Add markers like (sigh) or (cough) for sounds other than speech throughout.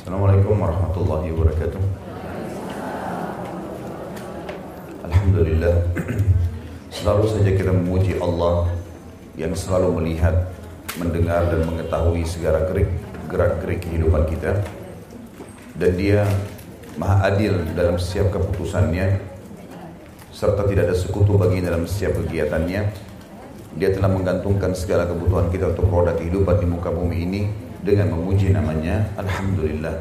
Assalamualaikum warahmatullahi wabarakatuh. Alhamdulillah. (clears throat) Selalu saja kita memuji Allah yang selalu melihat, mendengar dan mengetahui segala gerak gerak-gerik kehidupan kita. Dan dia maha adil dalam setiap keputusannya serta tidak ada sekutu bagi dalam setiap kegiatannya. Dia telah menggantungkan segala kebutuhan kita untuk roda kehidupan di muka bumi ini dengan memuji namanya Alhamdulillah.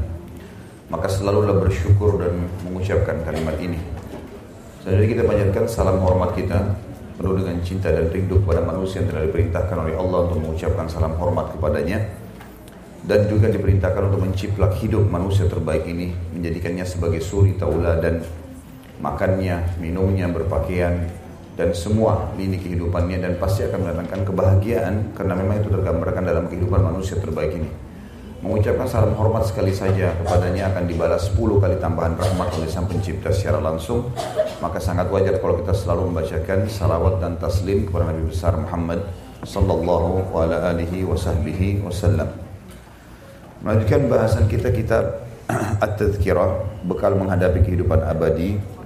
Maka selalulah bersyukur dan mengucapkan kalimat ini. Selanjutnya kita panjatkan salam hormat kita penuh dengan cinta dan rindu kepada manusia yang telah diperintahkan oleh Allah untuk mengucapkan salam hormat kepadanya. Dan juga diperintahkan untuk menciplak hidup manusia terbaik ini menjadikannya sebagai suri tauladan makannya, minumnya, berpakaian dan semua lini kehidupannya dan pasti akan mendatangkan kebahagiaan karena memang itu tergambarkan dalam kehidupan manusia terbaik ini. Mengucapkan salam hormat sekali saja kepadanya akan dibalas 10 kali tambahan rahmat oleh sang pencipta secara langsung. Maka sangat wajar kalau kita selalu membacakan salawat dan taslim kepada Nabi besar Muhammad sallallahu alaihi wasallam. Melanjutkan bahasan kita kitab (clears throat) At-Tadhkirah bekal menghadapi kehidupan abadi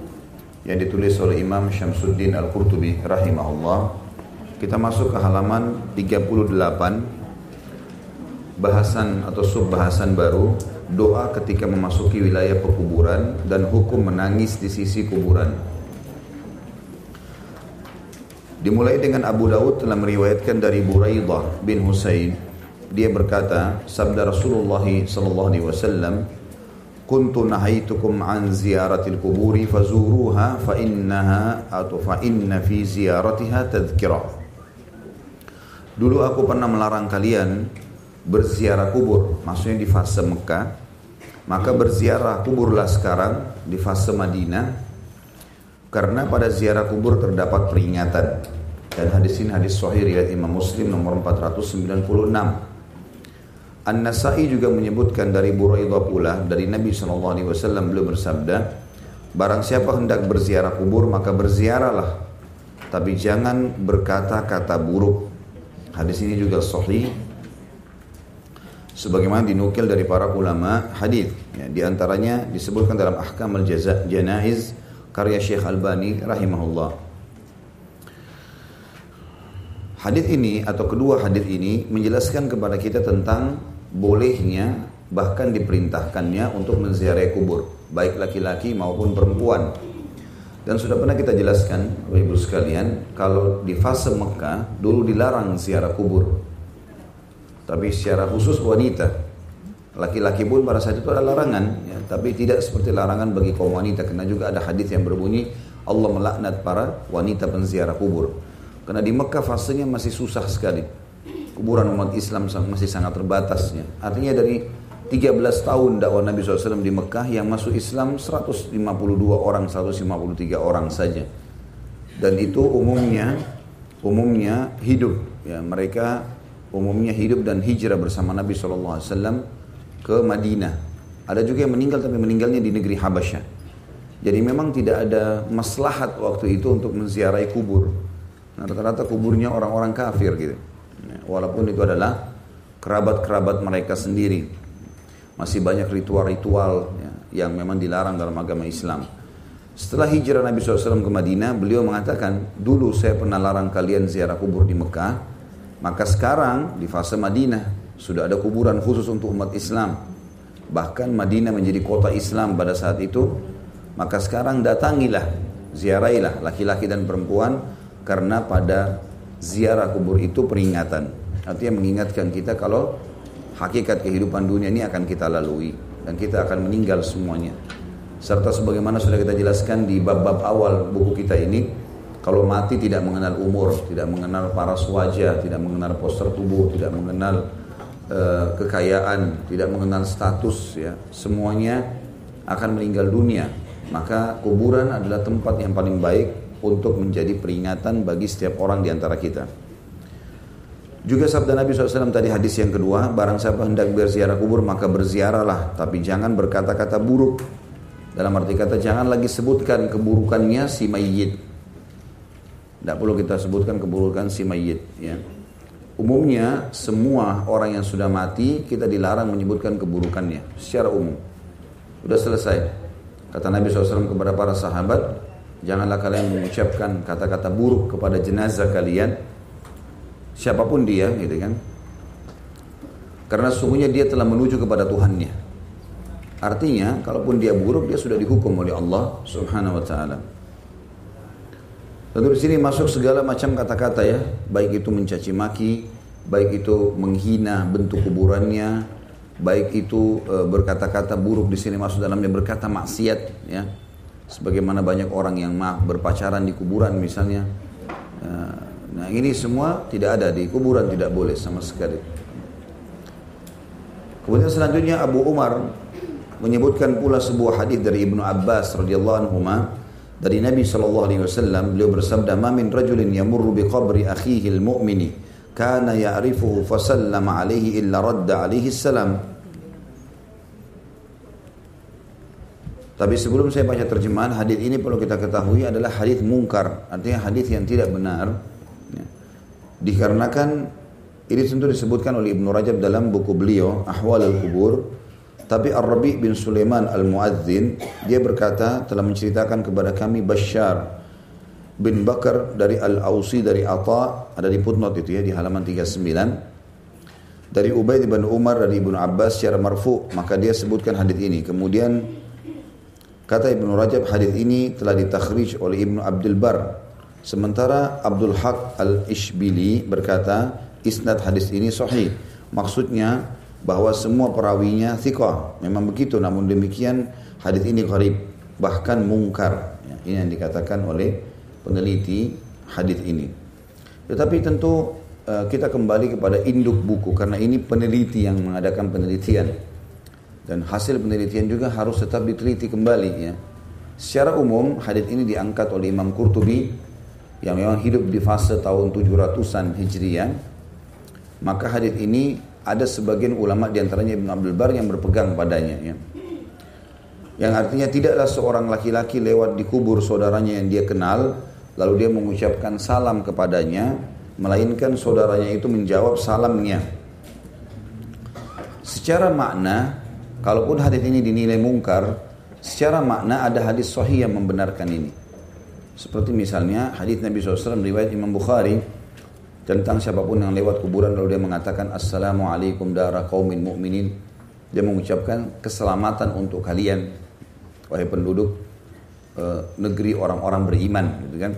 yang ditulis oleh Imam Syamsuddin Al-Qurtubi rahimahullah. Kita masuk ke halaman 38 bahasan atau sub bahasan baru doa ketika memasuki wilayah pekuburan dan hukum menangis di sisi kuburan. Dimulai dengan Abu Daud telah meriwayatkan dari Buraidah bin Husain dia berkata sabda Rasulullah sallallahu alaihi wasallam kuntu nahaitukum an ziyaratil kuburi fazuruha fa innaha atau fa inna fi ziyaratiha tadhkirah. Dulu aku pernah melarang kalian berziarah kubur, maksudnya di fase Mekah. Maka berziarah kuburlah sekarang di fase Madinah karena pada ziarah kubur terdapat peringatan. Dan hadis ini hadis sahih riwayat Imam Muslim nomor 496. An-Nasai juga menyebutkan dari Buraidah pula dari Nabi SAW beliau bersabda Barang siapa hendak berziarah kubur maka berziarahlah. Tapi jangan berkata-kata buruk. Hadis ini juga sahih Sebagaimana dinukil dari para ulama hadis. Ya, Di antaranya disebutkan dalam Ahkam al-Janaiz Karya Syekh Albani rahimahullah. Hadis ini atau kedua hadis ini menjelaskan kepada kita tentang bolehnya bahkan diperintahkannya untuk menziarahi kubur baik laki-laki maupun perempuan. Dan sudah pernah kita jelaskan Bapak Ibu sekalian kalau di fase Mekah dulu dilarang ziarah kubur. Tapi secara khusus wanita. Laki-laki pun pada saat itu ada larangan ya, tapi tidak seperti larangan bagi kaum wanita karena juga ada hadis yang berbunyi Allah melaknat para wanita penziarah kubur. Karena di Mekah fasenya masih susah sekali kuburan umat Islam masih sangat terbatasnya. Artinya dari 13 tahun dakwah Nabi SAW di Mekah yang masuk Islam 152 orang, 153 orang saja. Dan itu umumnya umumnya hidup ya mereka umumnya hidup dan hijrah bersama Nabi SAW ke Madinah. Ada juga yang meninggal tapi meninggalnya di negeri Habasyah. Jadi memang tidak ada maslahat waktu itu untuk menziarahi kubur. Nah, rata-rata kuburnya orang-orang kafir gitu. Walaupun itu adalah kerabat-kerabat mereka sendiri. Masih banyak ritual-ritual ya, yang memang dilarang dalam agama Islam. Setelah hijrah Nabi SAW ke Madinah, beliau mengatakan, dulu saya pernah larang kalian ziarah kubur di Mekah, maka sekarang di fase Madinah sudah ada kuburan khusus untuk umat Islam. Bahkan Madinah menjadi kota Islam pada saat itu, maka sekarang datangilah, ziarahilah laki-laki dan perempuan karena pada ziarah kubur itu peringatan. Artinya mengingatkan kita kalau hakikat kehidupan dunia ini akan kita lalui dan kita akan meninggal semuanya. Serta sebagaimana sudah kita jelaskan di bab-bab awal buku kita ini, kalau mati tidak mengenal umur, tidak mengenal paras wajah, tidak mengenal poster tubuh, tidak mengenal uh, kekayaan, tidak mengenal status, ya semuanya akan meninggal dunia. Maka kuburan adalah tempat yang paling baik untuk menjadi peringatan bagi setiap orang di antara kita. Juga sabda Nabi SAW tadi hadis yang kedua, barang siapa hendak berziarah kubur maka berziarahlah, tapi jangan berkata-kata buruk. Dalam arti kata jangan lagi sebutkan keburukannya si mayit. Tidak perlu kita sebutkan keburukan si mayit. Ya. Umumnya semua orang yang sudah mati kita dilarang menyebutkan keburukannya secara umum. Sudah selesai. Kata Nabi SAW kepada para sahabat, janganlah kalian mengucapkan kata-kata buruk kepada jenazah kalian, siapa pun dia, gitu kan? Karena sungguhnya dia telah menuju kepada Tuhannya. Artinya, kalaupun dia buruk, dia sudah dihukum oleh Allah Subhanahu Wa Taala. Tentu di sini masuk segala macam kata-kata ya, baik itu mencaci maki, baik itu menghina bentuk kuburannya, baik itu e, berkata-kata buruk di sini masuk dalamnya berkata maksiat ya. Sebagaimana banyak orang yang maaf berpacaran di kuburan misalnya. E, nah, ini semua tidak ada di kuburan tidak boleh sama sekali. Kemudian selanjutnya Abu Umar menyebutkan pula sebuah hadis dari Ibnu Abbas radhiyallahu anhu dari Nabi sallallahu alaihi wasallam beliau bersabda ma min rajulin yamurru bi qabri akhihi al-mu'mini kana ya'rifuhu fa sallama alaihi illa radda alaihi salam Tapi sebelum saya baca terjemahan hadis ini perlu kita ketahui adalah hadis mungkar, artinya hadis yang tidak benar. Ya. Dikarenakan ini tentu disebutkan oleh Ibnu Rajab dalam buku beliau Ahwal al-Kubur tapi Ar-Rabi bin Sulaiman Al-Muadzin dia berkata telah menceritakan kepada kami Bashar bin Bakar dari Al-Ausi dari Atta ada di footnote itu ya di halaman 39 dari Ubaid bin Umar dari Ibnu Abbas secara marfu maka dia sebutkan hadis ini kemudian kata Ibnu Rajab hadis ini telah ditakhrij oleh Ibnu Abdul Bar sementara Abdul Haq Al-Ishbili berkata isnad hadis ini sahih maksudnya bahwa semua perawinya thiqah. Memang begitu, namun demikian hadis ini gharib, bahkan mungkar. Ya, ini yang dikatakan oleh peneliti hadis ini. Tetapi tentu uh, kita kembali kepada induk buku karena ini peneliti yang mengadakan penelitian dan hasil penelitian juga harus tetap diteliti kembali ya. Secara umum hadis ini diangkat oleh Imam Qurtubi yang memang hidup di fase tahun 700-an Hijriah. Maka hadis ini ada sebagian ulama di antaranya Ibn Abdul Bar yang berpegang padanya ya. Yang artinya tidaklah seorang laki-laki lewat di kubur saudaranya yang dia kenal lalu dia mengucapkan salam kepadanya melainkan saudaranya itu menjawab salamnya. Secara makna kalaupun hadis ini dinilai mungkar, secara makna ada hadis sahih yang membenarkan ini. Seperti misalnya hadis Nabi SAW riwayat Imam Bukhari tentang siapa pun yang lewat kuburan lalu dia mengatakan assalamualaikum darah kaumin mukminin dia mengucapkan keselamatan untuk kalian wahai penduduk e, negeri orang-orang beriman gitu kan?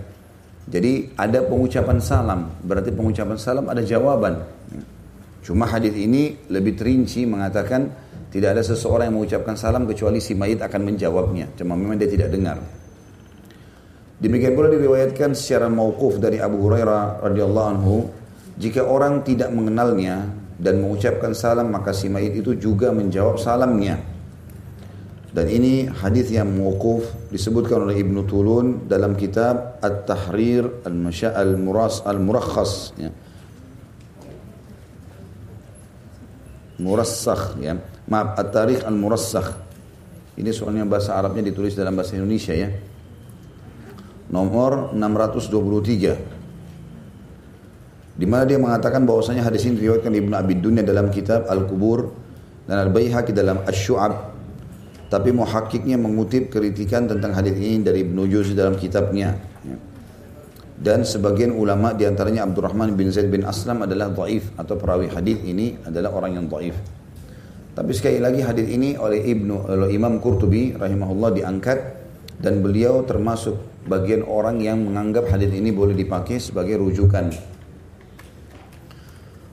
Jadi ada pengucapan salam. Berarti pengucapan salam ada jawaban. Cuma hadis ini lebih terinci mengatakan tidak ada seseorang yang mengucapkan salam kecuali si mayit akan menjawabnya cuma memang dia tidak dengar Demikian pula diriwayatkan secara mauquf dari Abu Hurairah radhiyallahu anhu, jika orang tidak mengenalnya dan mengucapkan salam maka si mayit itu juga menjawab salamnya. Dan ini hadis yang mauquf disebutkan oleh Ibnu Tulun dalam kitab At-Tahrir Al-Masya Al-Muras Al-Murakhas ya. Murassakh ya. Maaf At-Tarikh Al-Murassakh. Ini soalnya bahasa Arabnya ditulis dalam bahasa Indonesia ya. Nomor 623 di mana dia mengatakan bahwasanya hadis ini diriwayatkan Ibnu Abi Dunya dalam kitab Al-Kubur dan Al-Baihaqi dalam Asy-Syu'ab tapi muhakkiknya mengutip kritikan tentang hadis ini dari Ibnu Jauzi dalam kitabnya dan sebagian ulama di antaranya Abdurrahman bin Zaid bin Aslam adalah dhaif atau perawi hadis ini adalah orang yang dhaif tapi sekali lagi hadis ini oleh Ibnu oleh Imam Qurtubi rahimahullah diangkat dan beliau termasuk bagian orang yang menganggap hadis ini boleh dipakai sebagai rujukan.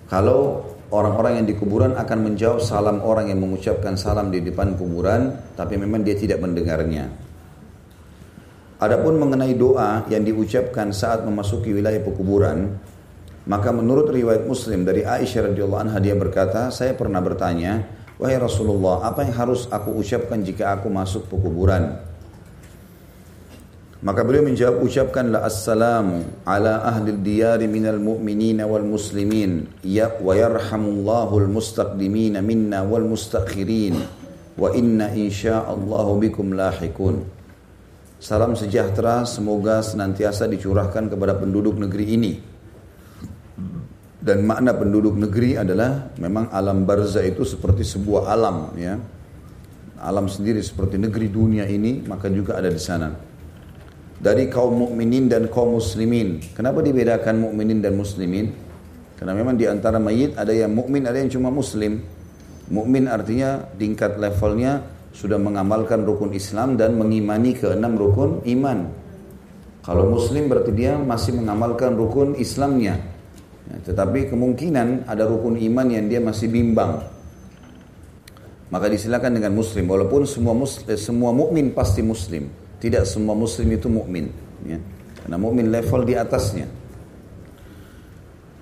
Kalau orang-orang yang di kuburan akan menjawab salam orang yang mengucapkan salam di depan kuburan, tapi memang dia tidak mendengarnya. Adapun mengenai doa yang diucapkan saat memasuki wilayah pekuburan, maka menurut riwayat Muslim dari Aisyah radhiyallahu anha dia berkata, saya pernah bertanya, wahai Rasulullah, apa yang harus aku ucapkan jika aku masuk pekuburan? Maka beliau menjawab ucapkanlah assalamu ala ahli diyari minal mu'minin wal muslimin ya wa yarhamullahu al mustaqdimin minna wal mustakhirin wa inna insyaallah bikum lahikun. Salam sejahtera semoga senantiasa dicurahkan kepada penduduk negeri ini Dan makna penduduk negeri adalah memang alam barza itu seperti sebuah alam ya. Alam sendiri seperti negeri dunia ini maka juga ada di sana. Dari kaum mukminin dan kaum muslimin. Kenapa dibedakan mukminin dan muslimin? Karena memang di antara mayit ada yang mukmin, ada yang cuma muslim. Mukmin artinya tingkat levelnya sudah mengamalkan rukun Islam dan mengimani keenam rukun iman. Kalau muslim berarti dia masih mengamalkan rukun Islamnya. Ya, tetapi kemungkinan ada rukun iman yang dia masih bimbang. Maka disilakan dengan muslim walaupun semua muslim, eh, semua mukmin pasti muslim. Tidak semua muslim itu mukmin, ya. Karena mukmin level di atasnya.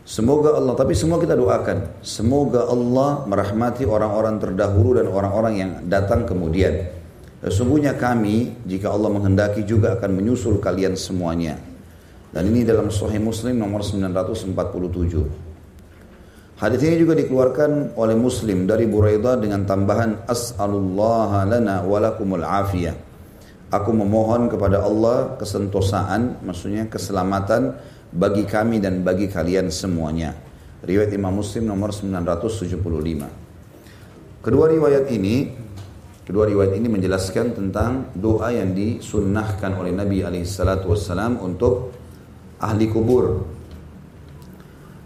Semoga Allah, tapi semua kita doakan. Semoga Allah merahmati orang-orang terdahulu dan orang-orang yang datang kemudian. Sesungguhnya kami, jika Allah menghendaki juga akan menyusul kalian semuanya. Dan ini dalam Sahih Muslim nomor 947. Hadis ini juga dikeluarkan oleh Muslim dari Buraidah dengan tambahan as'alullah lana walakumul afiyah. Aku memohon kepada Allah kesentosaan, maksudnya keselamatan bagi kami dan bagi kalian semuanya. Riwayat Imam Muslim nomor 975. Kedua riwayat ini Kedua riwayat ini menjelaskan tentang doa yang disunnahkan oleh Nabi alaihissalatu wassalam untuk ahli kubur.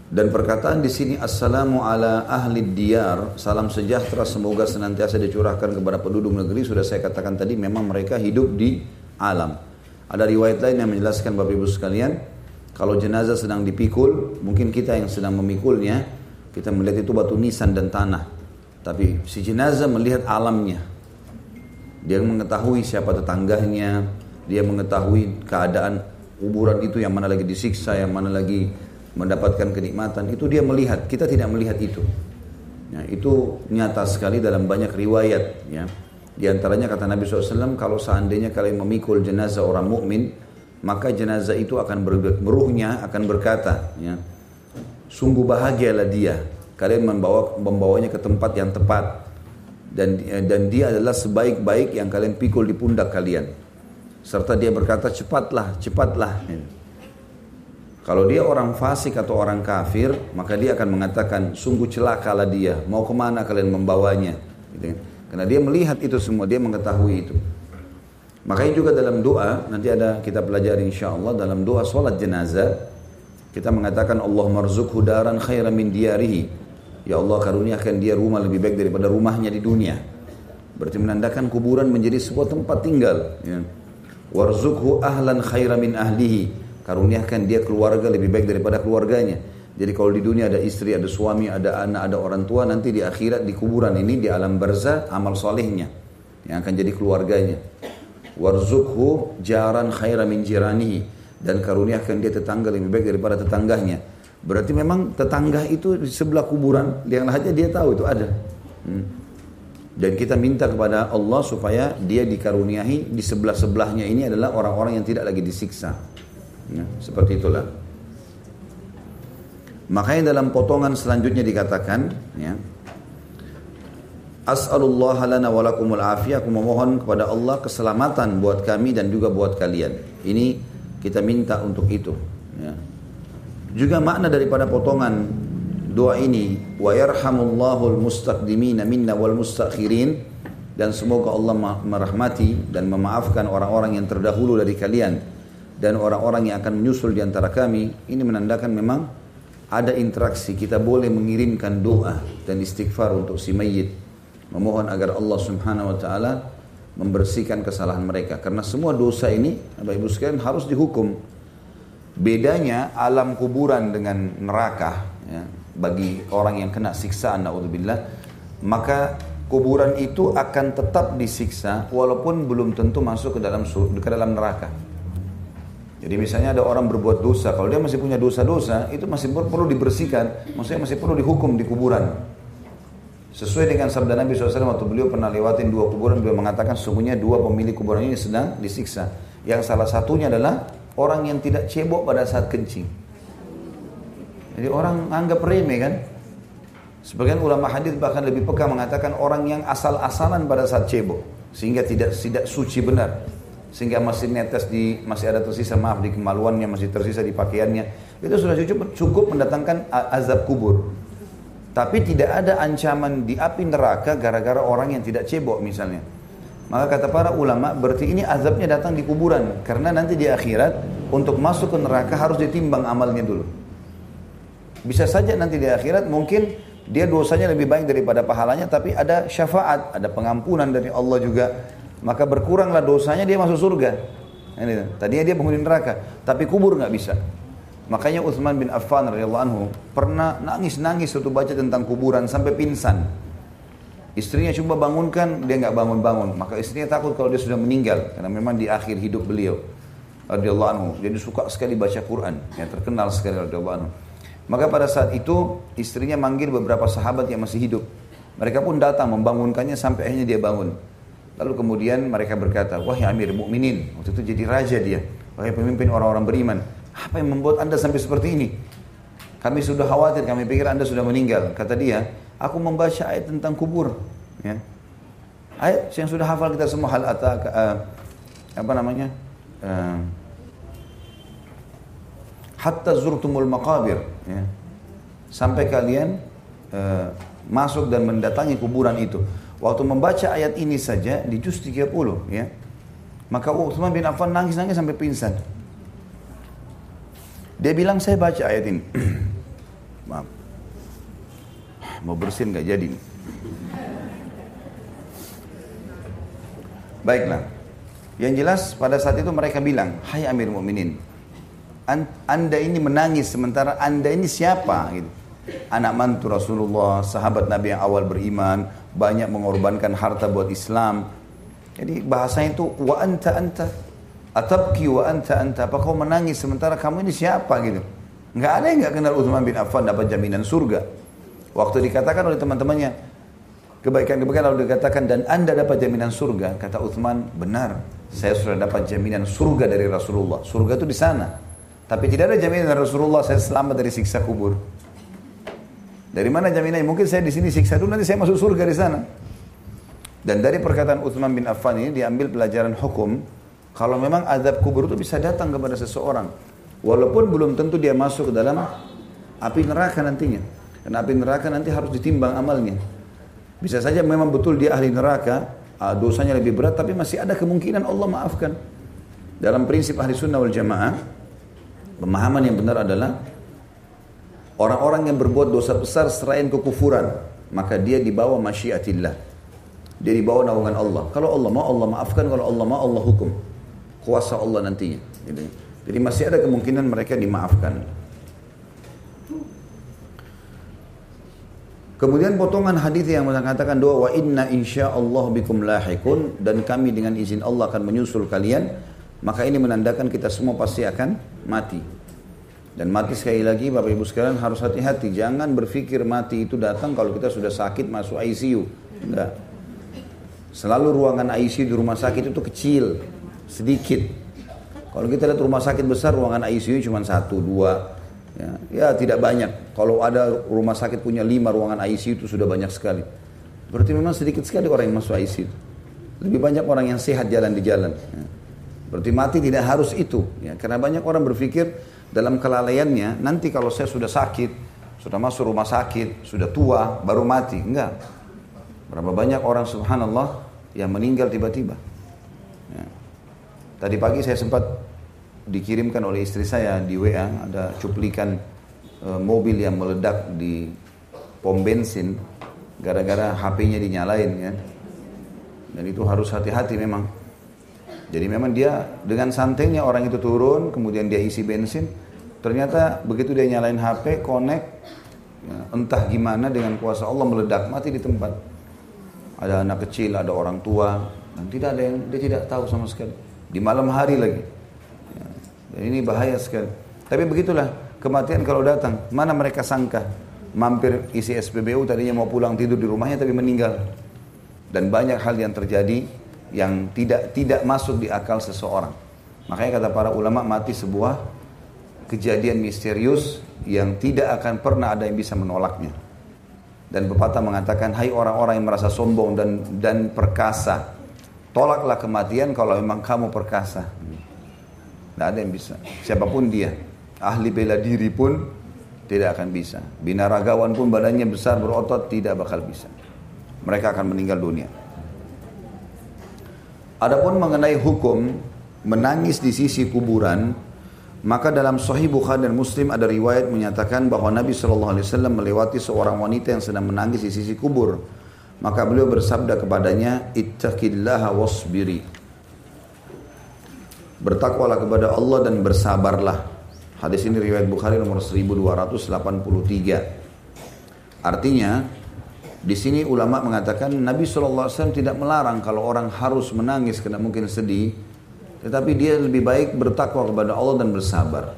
Dan perkataan di sini assalamu ala ahli diyar, salam sejahtera semoga senantiasa dicurahkan kepada penduduk negeri sudah saya katakan tadi memang mereka hidup di alam. Ada riwayat lain yang menjelaskan Bapak Ibu sekalian, kalau jenazah sedang dipikul, mungkin kita yang sedang memikulnya, kita melihat itu batu nisan dan tanah. Tapi si jenazah melihat alamnya. Dia mengetahui siapa tetangganya, dia mengetahui keadaan kuburan itu yang mana lagi disiksa, yang mana lagi mendapatkan kenikmatan, itu dia melihat. Kita tidak melihat itu. Ya, itu nyata sekali dalam banyak riwayat. Ya. Di antaranya kata Nabi SAW, kalau seandainya kalian memikul jenazah orang mukmin, maka jenazah itu akan ber, meruhnya akan berkata, ya, sungguh bahagialah dia. Kalian membawa membawanya ke tempat yang tepat dan dan dia adalah sebaik-baik yang kalian pikul di pundak kalian serta dia berkata cepatlah, cepatlah. Kalau dia orang fasik atau orang kafir, maka dia akan mengatakan sungguh celakalah dia, mau ke mana kalian membawanya. Gitu kan. Karena dia melihat itu semua, dia mengetahui itu. Makanya juga dalam doa, nanti ada kita pelajari insya Allah dalam doa sholat jenazah, kita mengatakan Allah marzuk hudaran khairan min diarihi. Ya Allah karuniakan dia rumah lebih baik daripada rumahnya di dunia. Berarti menandakan kuburan menjadi sebuah tempat tinggal. Ya Warzukhu ahlan khaira min ahlihi. Karuniakan dia keluarga lebih baik daripada keluarganya. Jadi kalau di dunia ada istri, ada suami, ada anak, ada orang tua, nanti di akhirat di kuburan ini di alam barzah amal solehnya yang akan jadi keluarganya. Warzukhu jaran khaira min jiranihi dan karuniakan dia tetangga lebih baik daripada tetangganya. Berarti memang tetangga itu di sebelah kuburan yang lainnya dia tahu itu ada. Hmm. Dan kita minta kepada Allah supaya dia dikaruniai di sebelah-sebelahnya ini adalah orang-orang yang tidak lagi disiksa. Ya, seperti itulah. Makanya dalam potongan selanjutnya dikatakan, ya, As'alullah lana walakumul afiyah. Aku memohon kepada Allah keselamatan buat kami dan juga buat kalian. Ini kita minta untuk itu. Ya. Juga makna daripada potongan doa ini wa yarhamullahul mustaqdimina minna wal mustakhirin dan semoga Allah merahmati dan memaafkan orang-orang yang terdahulu dari kalian dan orang-orang yang akan menyusul di antara kami. Ini menandakan memang ada interaksi. Kita boleh mengirimkan doa dan istighfar untuk si mayit memohon agar Allah Subhanahu wa taala membersihkan kesalahan mereka. Karena semua dosa ini Bapak Ibu sekalian harus dihukum. Bedanya alam kuburan dengan neraka ya, bagi orang yang kena siksaan naudzubillah maka kuburan itu akan tetap disiksa walaupun belum tentu masuk ke dalam ke dalam neraka. Jadi misalnya ada orang berbuat dosa, kalau dia masih punya dosa-dosa, itu masih perlu dibersihkan, maksudnya masih perlu dihukum di kuburan. Sesuai dengan sabda Nabi SAW waktu beliau pernah lewatin dua kuburan, beliau mengatakan sesungguhnya dua pemilik kuburan ini sedang disiksa. Yang salah satunya adalah orang yang tidak cebok pada saat kencing. Jadi orang anggap remeh kan. Sebagian ulama hadis bahkan lebih peka mengatakan orang yang asal-asalan pada saat cebok sehingga tidak tidak suci benar sehingga masih netes di masih ada tersisa maaf di kemaluannya masih tersisa di pakaiannya itu sudah cukup cukup mendatangkan azab kubur. Tapi tidak ada ancaman di api neraka gara-gara orang yang tidak cebok misalnya. Maka kata para ulama berarti ini azabnya datang di kuburan karena nanti di akhirat untuk masuk ke neraka harus ditimbang amalnya dulu. Bisa saja nanti di akhirat mungkin dia dosanya lebih baik daripada pahalanya tapi ada syafaat, ada pengampunan dari Allah juga. Maka berkuranglah dosanya dia masuk surga. Ini, tadinya dia penghuni neraka, tapi kubur nggak bisa. Makanya Utsman bin Affan radhiyallahu anhu pernah nangis-nangis waktu baca tentang kuburan sampai pingsan. Istrinya coba bangunkan, dia nggak bangun-bangun. Maka istrinya takut kalau dia sudah meninggal karena memang di akhir hidup beliau radhiyallahu anhu. Jadi suka sekali baca Quran, yang terkenal sekali radhiyallahu anhu. Maka pada saat itu istrinya manggil beberapa sahabat yang masih hidup. Mereka pun datang membangunkannya sampai akhirnya dia bangun. Lalu kemudian mereka berkata, wahai Amir Mukminin, waktu itu jadi raja dia, wahai pemimpin orang-orang beriman, apa yang membuat anda sampai seperti ini? Kami sudah khawatir, kami pikir anda sudah meninggal. Kata dia, aku membaca ayat tentang kubur. Ya. Ayat yang sudah hafal kita semua hal atau uh, eh, apa namanya? Uh, hatta zurtumul maqabir. Ya. Sampai kalian uh, masuk dan mendatangi kuburan itu. Waktu membaca ayat ini saja di juz 30 ya. Maka Utsman bin Affan nangis-nangis sampai pingsan. Dia bilang saya baca ayat ini. (clears throat) Maaf. Mau bersin nggak jadi. Baiklah. Yang jelas pada saat itu mereka bilang, Hai Amir Mu'minin, anda ini menangis sementara anda ini siapa? Gitu. Anak mantu Rasulullah, sahabat Nabi yang awal beriman, banyak mengorbankan harta buat Islam. Jadi bahasanya itu wa anta anta Atabki wa anta anta. Apa kau menangis sementara kamu ini siapa gitu. Nggak ada yang nggak kenal Uthman bin Affan dapat jaminan surga. Waktu dikatakan oleh teman-temannya, kebaikan-kebaikan lalu dikatakan dan anda dapat jaminan surga. Kata Uthman, benar. Saya sudah dapat jaminan surga dari Rasulullah. Surga itu di sana. Tapi tidak ada jaminan Rasulullah saya selamat dari siksa kubur. Dari mana jaminannya? Mungkin saya di sini siksa dulu nanti saya masuk surga di sana. Dan dari perkataan Uthman bin Affan ini diambil pelajaran hukum kalau memang azab kubur itu bisa datang kepada seseorang. Walaupun belum tentu dia masuk ke dalam api neraka nantinya. Karena api neraka nanti harus ditimbang amalnya. Bisa saja memang betul dia ahli neraka, ah, dosanya lebih berat, tapi masih ada kemungkinan Allah maafkan. Dalam prinsip ahli sunnah wal jamaah, pemahaman yang benar adalah orang-orang yang berbuat dosa besar selain kekufuran, maka dia dibawa masyiatillah. Dia dibawa naungan Allah. Kalau Allah mau Allah maafkan, kalau Allah mau Allah hukum kuasa Allah nantinya. Gitu. Jadi masih ada kemungkinan mereka dimaafkan. Kemudian potongan hadis yang mengatakan doa wa inna insya Allah bikum lahikun dan kami dengan izin Allah akan menyusul kalian maka ini menandakan kita semua pasti akan mati dan mati sekali lagi Bapak Ibu sekalian harus hati-hati jangan berpikir mati itu datang kalau kita sudah sakit masuk ICU enggak selalu ruangan ICU di rumah sakit itu kecil sedikit. Kalau kita lihat rumah sakit besar ruangan ICU cuma satu dua, ya, ya tidak banyak. Kalau ada rumah sakit punya lima ruangan ICU itu sudah banyak sekali. Berarti memang sedikit sekali orang yang masuk ICU. Lebih banyak orang yang sehat jalan di jalan. Ya. Berarti mati tidak harus itu. Ya. Karena banyak orang berpikir dalam kelalaiannya, nanti kalau saya sudah sakit, sudah masuk rumah sakit, sudah tua, baru mati. Enggak. Berapa banyak orang subhanallah yang meninggal tiba-tiba. Tadi pagi saya sempat dikirimkan oleh istri saya di WA ada cuplikan e, mobil yang meledak di pom bensin gara-gara HP-nya dinyalain ya. Dan itu harus hati-hati memang. Jadi memang dia dengan santainya orang itu turun, kemudian dia isi bensin, ternyata begitu dia nyalain HP, connect, ya, entah gimana dengan kuasa Allah meledak mati di tempat. Ada anak kecil, ada orang tua, dan tidak ada yang dia tidak tahu sama sekali. Di malam hari lagi. Ya, dan ini bahaya sekali. Tapi begitulah kematian kalau datang. Mana mereka sangka mampir isi SPBU tadinya mau pulang tidur di rumahnya tapi meninggal. Dan banyak hal yang terjadi yang tidak tidak masuk di akal seseorang. Makanya kata para ulama mati sebuah kejadian misterius yang tidak akan pernah ada yang bisa menolaknya. Dan pepatah mengatakan, hai orang-orang yang merasa sombong dan dan perkasa, Tolaklah kematian kalau memang kamu perkasa. Tidak ada yang bisa. Siapa pun dia. ahli bela diri pun tidak akan bisa. Binaragawan pun badannya besar berotot tidak bakal bisa. Mereka akan meninggal dunia. Adapun mengenai hukum menangis di sisi kuburan, maka dalam Sahih Bukhari dan Muslim ada riwayat menyatakan bahwa Nabi Shallallahu Alaihi Wasallam melewati seorang wanita yang sedang menangis di sisi kubur. Maka beliau bersabda kepadanya, Ittaqillaha wasbiri. Bertakwalah kepada Allah dan bersabarlah. Hadis ini riwayat Bukhari nomor 1283. Artinya, di sini ulama mengatakan Nabi SAW tidak melarang kalau orang harus menangis karena mungkin sedih. Tetapi dia lebih baik bertakwa kepada Allah dan bersabar.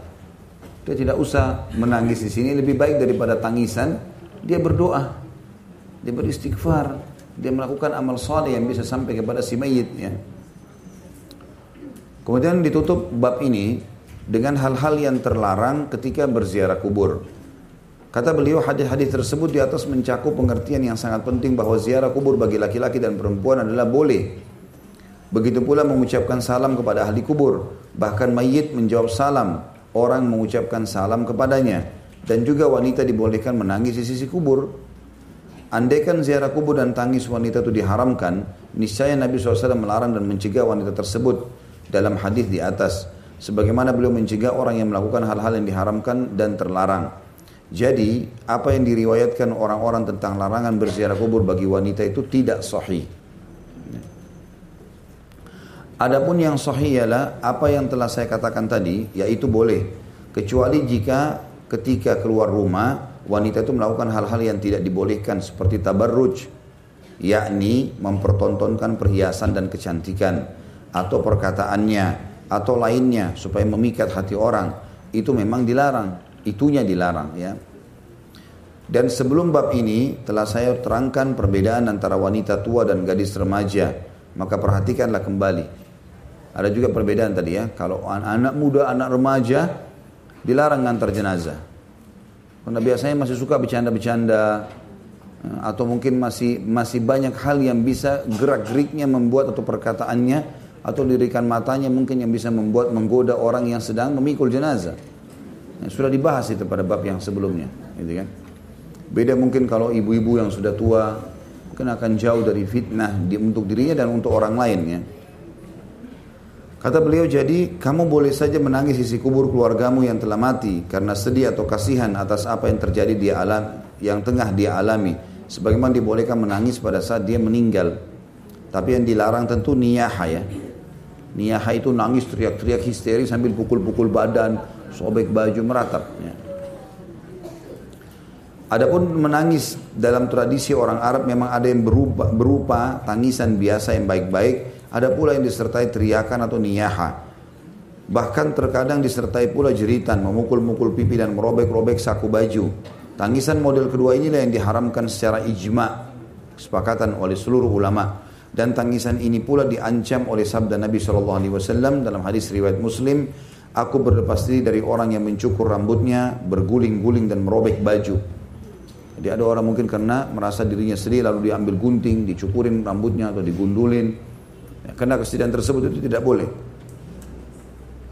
Dia tidak usah menangis di sini, lebih baik daripada tangisan. Dia berdoa, dia beristighfar, dia melakukan amal saleh yang bisa sampai kepada si mayit. Ya. Kemudian ditutup bab ini dengan hal-hal yang terlarang ketika berziarah kubur. Kata beliau hadis-hadis tersebut di atas mencakup pengertian yang sangat penting bahwa ziarah kubur bagi laki-laki dan perempuan adalah boleh. Begitu pula mengucapkan salam kepada ahli kubur. Bahkan mayit menjawab salam, orang mengucapkan salam kepadanya. Dan juga wanita dibolehkan menangis di sisi kubur. Andaikan ziarah kubur dan tangis wanita itu diharamkan, niscaya Nabi SAW melarang dan mencegah wanita tersebut dalam hadis di atas sebagaimana beliau mencegah orang yang melakukan hal-hal yang diharamkan dan terlarang. Jadi, apa yang diriwayatkan orang-orang tentang larangan berziarah kubur bagi wanita itu tidak sahih. Adapun yang sahih ialah apa yang telah saya katakan tadi, yaitu boleh. Kecuali jika ketika keluar rumah, wanita itu melakukan hal-hal yang tidak dibolehkan seperti tabarruj, yakni mempertontonkan perhiasan dan kecantikan atau perkataannya atau lainnya supaya memikat hati orang itu memang dilarang itunya dilarang ya. Dan sebelum bab ini telah saya terangkan perbedaan antara wanita tua dan gadis remaja. Maka perhatikanlah kembali. Ada juga perbedaan tadi ya. Kalau anak muda anak remaja dilarang ngantar jenazah. Karena biasanya masih suka bercanda-bercanda eh, atau mungkin masih masih banyak hal yang bisa gerak-geriknya membuat atau perkataannya atau lirikan matanya mungkin yang bisa membuat menggoda orang yang sedang memikul jenazah. Yang sudah dibahas itu pada bab yang sebelumnya, gitu kan. Beda mungkin kalau ibu-ibu yang sudah tua mungkin akan jauh dari fitnah untuk dirinya dan untuk orang lain ya. Kata beliau, jadi kamu boleh saja menangis sisi kubur keluargamu yang telah mati karena sedih atau kasihan atas apa yang terjadi di alam yang tengah dia alami. Sebagaimana dibolehkan menangis pada saat dia meninggal. Tapi yang dilarang tentu niyaha ya. Niyaha itu nangis teriak-teriak histeri sambil pukul-pukul badan, sobek baju meratap. Ya. Adapun menangis dalam tradisi orang Arab memang ada yang berupa, berupa tangisan biasa yang baik-baik, ada pula yang disertai teriakan atau niyaha. Bahkan terkadang disertai pula jeritan, memukul-mukul pipi dan merobek-robek saku baju. Tangisan model kedua inilah yang diharamkan secara ijma, kesepakatan oleh seluruh ulama dan tangisan ini pula diancam oleh sabda Nabi Shallallahu Alaihi Wasallam dalam hadis riwayat Muslim aku berlepas diri dari orang yang mencukur rambutnya berguling-guling dan merobek baju. Jadi ada orang mungkin karena merasa dirinya sedih lalu diambil gunting dicukurin rambutnya atau digundulin. Ya, karena kesedihan tersebut itu tidak boleh.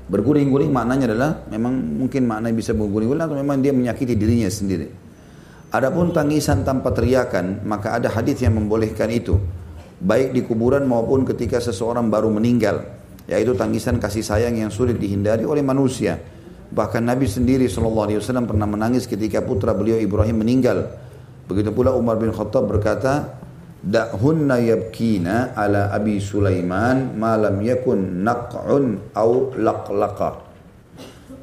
Berguling-guling maknanya adalah memang mungkin maknanya bisa berguling-guling atau memang dia menyakiti dirinya sendiri. Adapun tangisan tanpa teriakan maka ada hadis yang membolehkan itu. Baik di kuburan maupun ketika seseorang baru meninggal, yaitu tangisan kasih sayang yang sulit dihindari oleh manusia. Bahkan Nabi sendiri SAW pernah menangis ketika putra beliau Ibrahim meninggal. Begitu pula Umar bin Khattab berkata, Da'hunna yabkina ala Abi Sulaiman malam yakun naq'un au laqlaqa.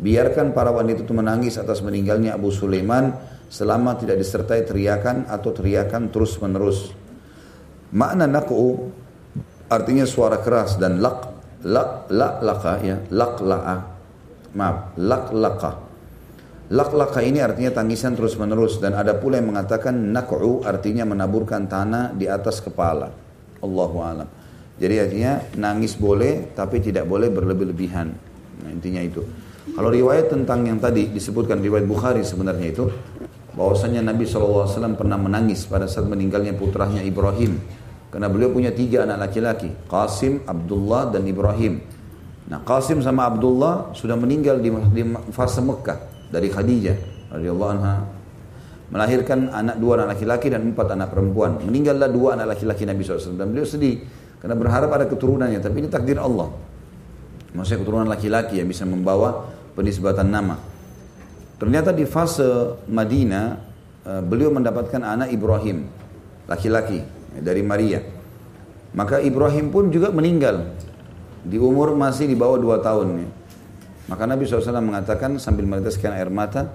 Biarkan para wanita itu menangis atas meninggalnya Abu Sulaiman selama tidak disertai teriakan atau teriakan terus menerus. Makna naqu artinya suara keras dan lak lak lak laka ya. Lak laa. Maaf lak laka. Lak laka ini artinya tangisan terus menerus dan ada pula yang mengatakan naqu artinya menaburkan tanah di atas kepala. Allahu alam. Jadi artinya nangis boleh tapi tidak boleh berlebih-lebihan. Nah, intinya itu. Kalau riwayat tentang yang tadi disebutkan riwayat Bukhari sebenarnya itu bahwasanya Nabi SAW pernah menangis pada saat meninggalnya putranya Ibrahim karena beliau punya tiga anak laki-laki, Qasim, Abdullah, dan Ibrahim. Nah Qasim sama Abdullah sudah meninggal di, di fase Mekah dari Khadijah radhiyallahu anha melahirkan anak dua anak laki-laki dan empat anak perempuan. Meninggallah dua anak laki-laki Nabi SAW dan beliau sedih karena berharap ada keturunannya. Tapi ini takdir Allah. Maksudnya keturunan laki-laki yang bisa membawa penisbatan nama. Ternyata di fase Madinah eh, beliau mendapatkan anak Ibrahim laki-laki dari Maria. Maka Ibrahim pun juga meninggal di umur masih di bawah dua tahun. Maka Nabi SAW mengatakan sambil meneteskan air mata,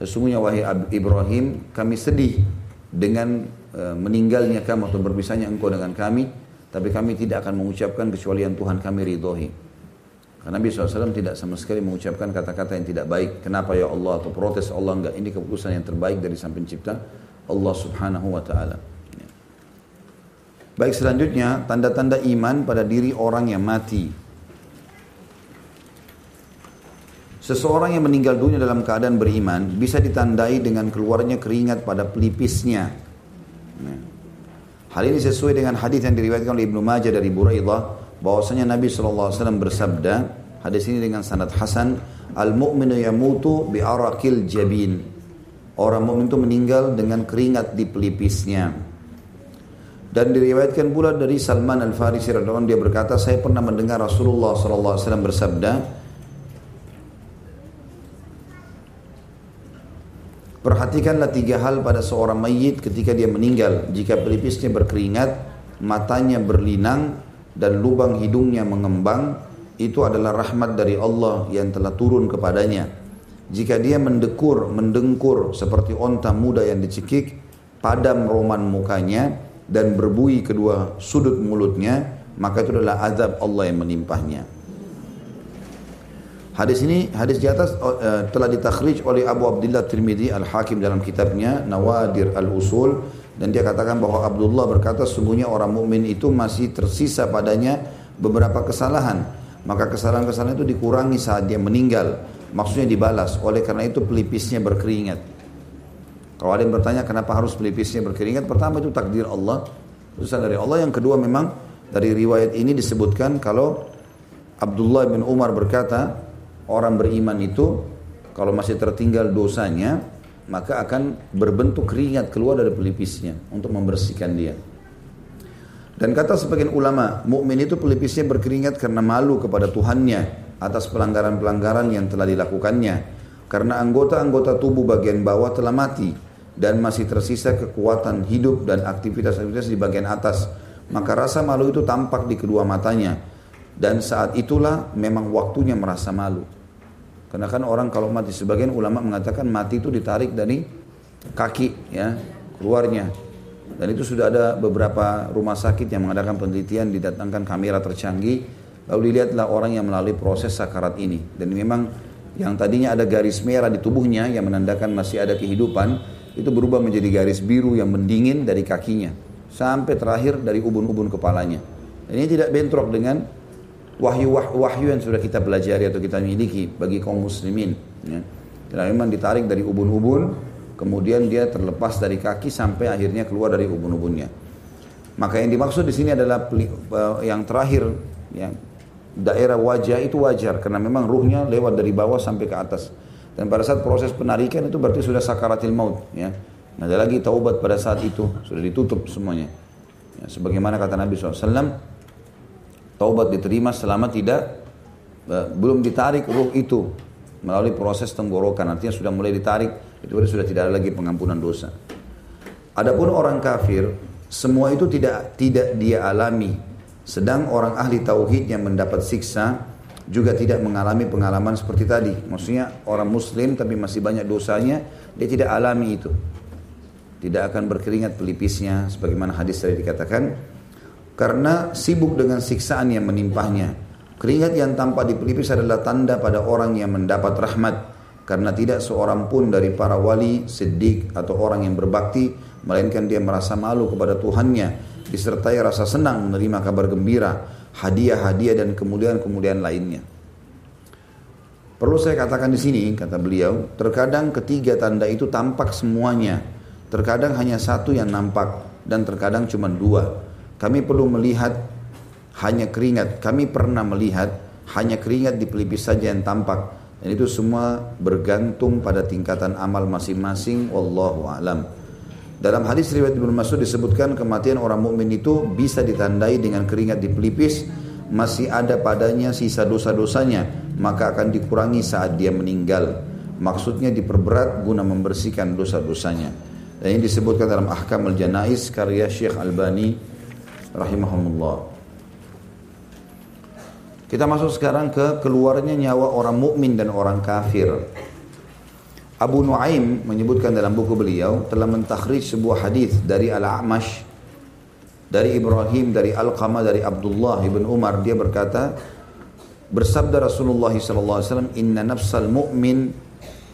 Sesungguhnya wahai Ibrahim, kami sedih dengan uh, meninggalnya kamu atau berpisahnya engkau dengan kami, tapi kami tidak akan mengucapkan kecuali yang Tuhan kami ridhoi. Karena Nabi SAW tidak sama sekali mengucapkan kata-kata yang tidak baik. Kenapa ya Allah atau protes Allah enggak. Ini keputusan yang terbaik dari sang pencipta Allah subhanahu wa ta'ala. Baik selanjutnya tanda-tanda iman pada diri orang yang mati. Seseorang yang meninggal dunia dalam keadaan beriman bisa ditandai dengan keluarnya keringat pada pelipisnya. Nah. Hal ini sesuai dengan hadis yang diriwayatkan oleh Ibnu Majah dari Buraidah bahwasanya Nabi SAW bersabda, hadis ini dengan sanad hasan, al-mu'minu yamutu bi arakil jabin. Orang mukmin itu meninggal dengan keringat di pelipisnya. Dan diriwayatkan pula dari Salman Al-Farisi radhiyallahu dia berkata, saya pernah mendengar Rasulullah SAW bersabda, Perhatikanlah tiga hal pada seorang mayit ketika dia meninggal. Jika pelipisnya berkeringat, matanya berlinang, dan lubang hidungnya mengembang, itu adalah rahmat dari Allah yang telah turun kepadanya. Jika dia mendekur, mendengkur seperti onta muda yang dicekik, padam roman mukanya, dan berbui kedua sudut mulutnya, maka itu adalah azab Allah yang menimpahnya. Hadis ini, hadis di atas uh, telah ditakhrij oleh Abu Abdullah Tirmidzi Al-Hakim dalam kitabnya Nawadir Al-Usul dan dia katakan bahwa Abdullah berkata sungguhnya orang mukmin itu masih tersisa padanya beberapa kesalahan. Maka kesalahan-kesalahan itu dikurangi saat dia meninggal. Maksudnya dibalas. Oleh karena itu pelipisnya berkeringat. Kalau ada yang bertanya kenapa harus pelipisnya berkeringat? Pertama itu takdir Allah. Urusan dari Allah. Yang kedua memang dari riwayat ini disebutkan kalau Abdullah bin Umar berkata, orang beriman itu kalau masih tertinggal dosanya maka akan berbentuk keringat keluar dari pelipisnya untuk membersihkan dia. Dan kata sebagian ulama, mukmin itu pelipisnya berkeringat karena malu kepada Tuhannya atas pelanggaran-pelanggaran yang telah dilakukannya. Karena anggota-anggota tubuh bagian bawah telah mati dan masih tersisa kekuatan hidup dan aktivitas-aktivitas di bagian atas. Maka rasa malu itu tampak di kedua matanya. Dan saat itulah memang waktunya merasa malu. Karena kan orang kalau mati, sebagian ulama mengatakan mati itu ditarik dari kaki ya keluarnya. Dan itu sudah ada beberapa rumah sakit yang mengadakan penelitian, didatangkan kamera tercanggih, lalu dilihatlah orang yang melalui proses sakarat ini. Dan memang yang tadinya ada garis merah di tubuhnya yang menandakan masih ada kehidupan, itu berubah menjadi garis biru yang mendingin dari kakinya. Sampai terakhir dari ubun-ubun kepalanya. Ini tidak bentrok dengan wahyu-wahyu yang sudah kita pelajari atau kita miliki bagi kaum muslimin. Ya. Dan memang ditarik dari ubun-ubun, kemudian dia terlepas dari kaki sampai akhirnya keluar dari ubun-ubunnya. Maka yang dimaksud di sini adalah uh, yang terakhir, ya, daerah wajah itu wajar karena memang ruhnya lewat dari bawah sampai ke atas. Dan pada saat proses penarikan itu berarti sudah sakaratil maut. Ya. Nah, ada lagi taubat pada saat itu sudah ditutup semuanya. Ya, sebagaimana kata Nabi SAW, taubat diterima selama tidak uh, belum ditarik ruh itu melalui proses tenggorokan artinya sudah mulai ditarik itu berarti sudah tidak ada lagi pengampunan dosa. Adapun orang kafir semua itu tidak tidak dia alami sedang orang ahli tauhid yang mendapat siksa juga tidak mengalami pengalaman seperti tadi. Maksudnya orang muslim tapi masih banyak dosanya, dia tidak alami itu. Tidak akan berkeringat pelipisnya sebagaimana hadis tadi dikatakan karena sibuk dengan siksaan yang menimpahnya. Keringat yang tanpa di pelipis adalah tanda pada orang yang mendapat rahmat karena tidak seorang pun dari para wali, siddiq atau orang yang berbakti melainkan dia merasa malu kepada Tuhannya disertai rasa senang menerima kabar gembira, hadiah-hadiah dan kemuliaan-kemuliaan lainnya. Perlu saya katakan di sini, kata beliau, terkadang ketiga tanda itu tampak semuanya. Terkadang hanya satu yang nampak dan terkadang cuma dua. Kami perlu melihat hanya keringat. Kami pernah melihat hanya keringat di pelipis saja yang tampak. Dan itu semua bergantung pada tingkatan amal masing-masing. Wallahu alam. Dalam hadis riwayat Ibnu Mas'ud disebutkan kematian orang mukmin itu bisa ditandai dengan keringat di pelipis masih ada padanya sisa dosa-dosanya maka akan dikurangi saat dia meninggal. Maksudnya diperberat guna membersihkan dosa-dosanya. Dan ini disebutkan dalam Ahkam al-Janais karya Syekh Albani rahimahumullah. Kita masuk sekarang ke keluarnya nyawa orang mukmin dan orang kafir. Abu Nuaim menyebutkan dalam buku beliau telah mentakhrij sebuah hadis dari Al-A'mash dari Ibrahim dari Al-Qamah dari Abdullah ibn Umar. Dia berkata bersabda Rasulullah SAW inna nafsal mu'min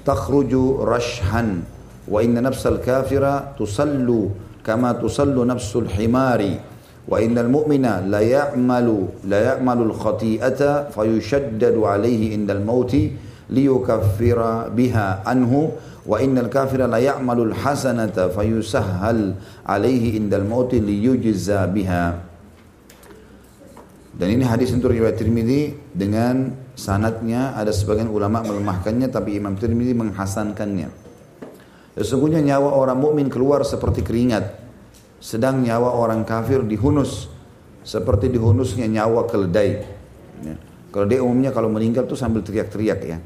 takhruju rashhan wa inna nafsal kafira tusallu kama tusallu nafsul himari wa innal mu'mina la ya'malu la ya'malu al-khati'ata fayushaddadu alayhi indal mauti liyukaffira biha anhu wa innal kafira la ya'malul hasanata fayusahhal alaihi indal mauti liyujza biha dan ini hadis untuk riwayat Tirmidzi dengan sanatnya ada sebagian ulama melemahkannya tapi Imam Tirmidzi menghasankannya. Sesungguhnya nyawa orang mukmin keluar seperti keringat sedang nyawa orang kafir dihunus seperti dihunusnya nyawa keledai. Ya. Keledai umumnya kalau meninggal tuh sambil teriak-teriak ya.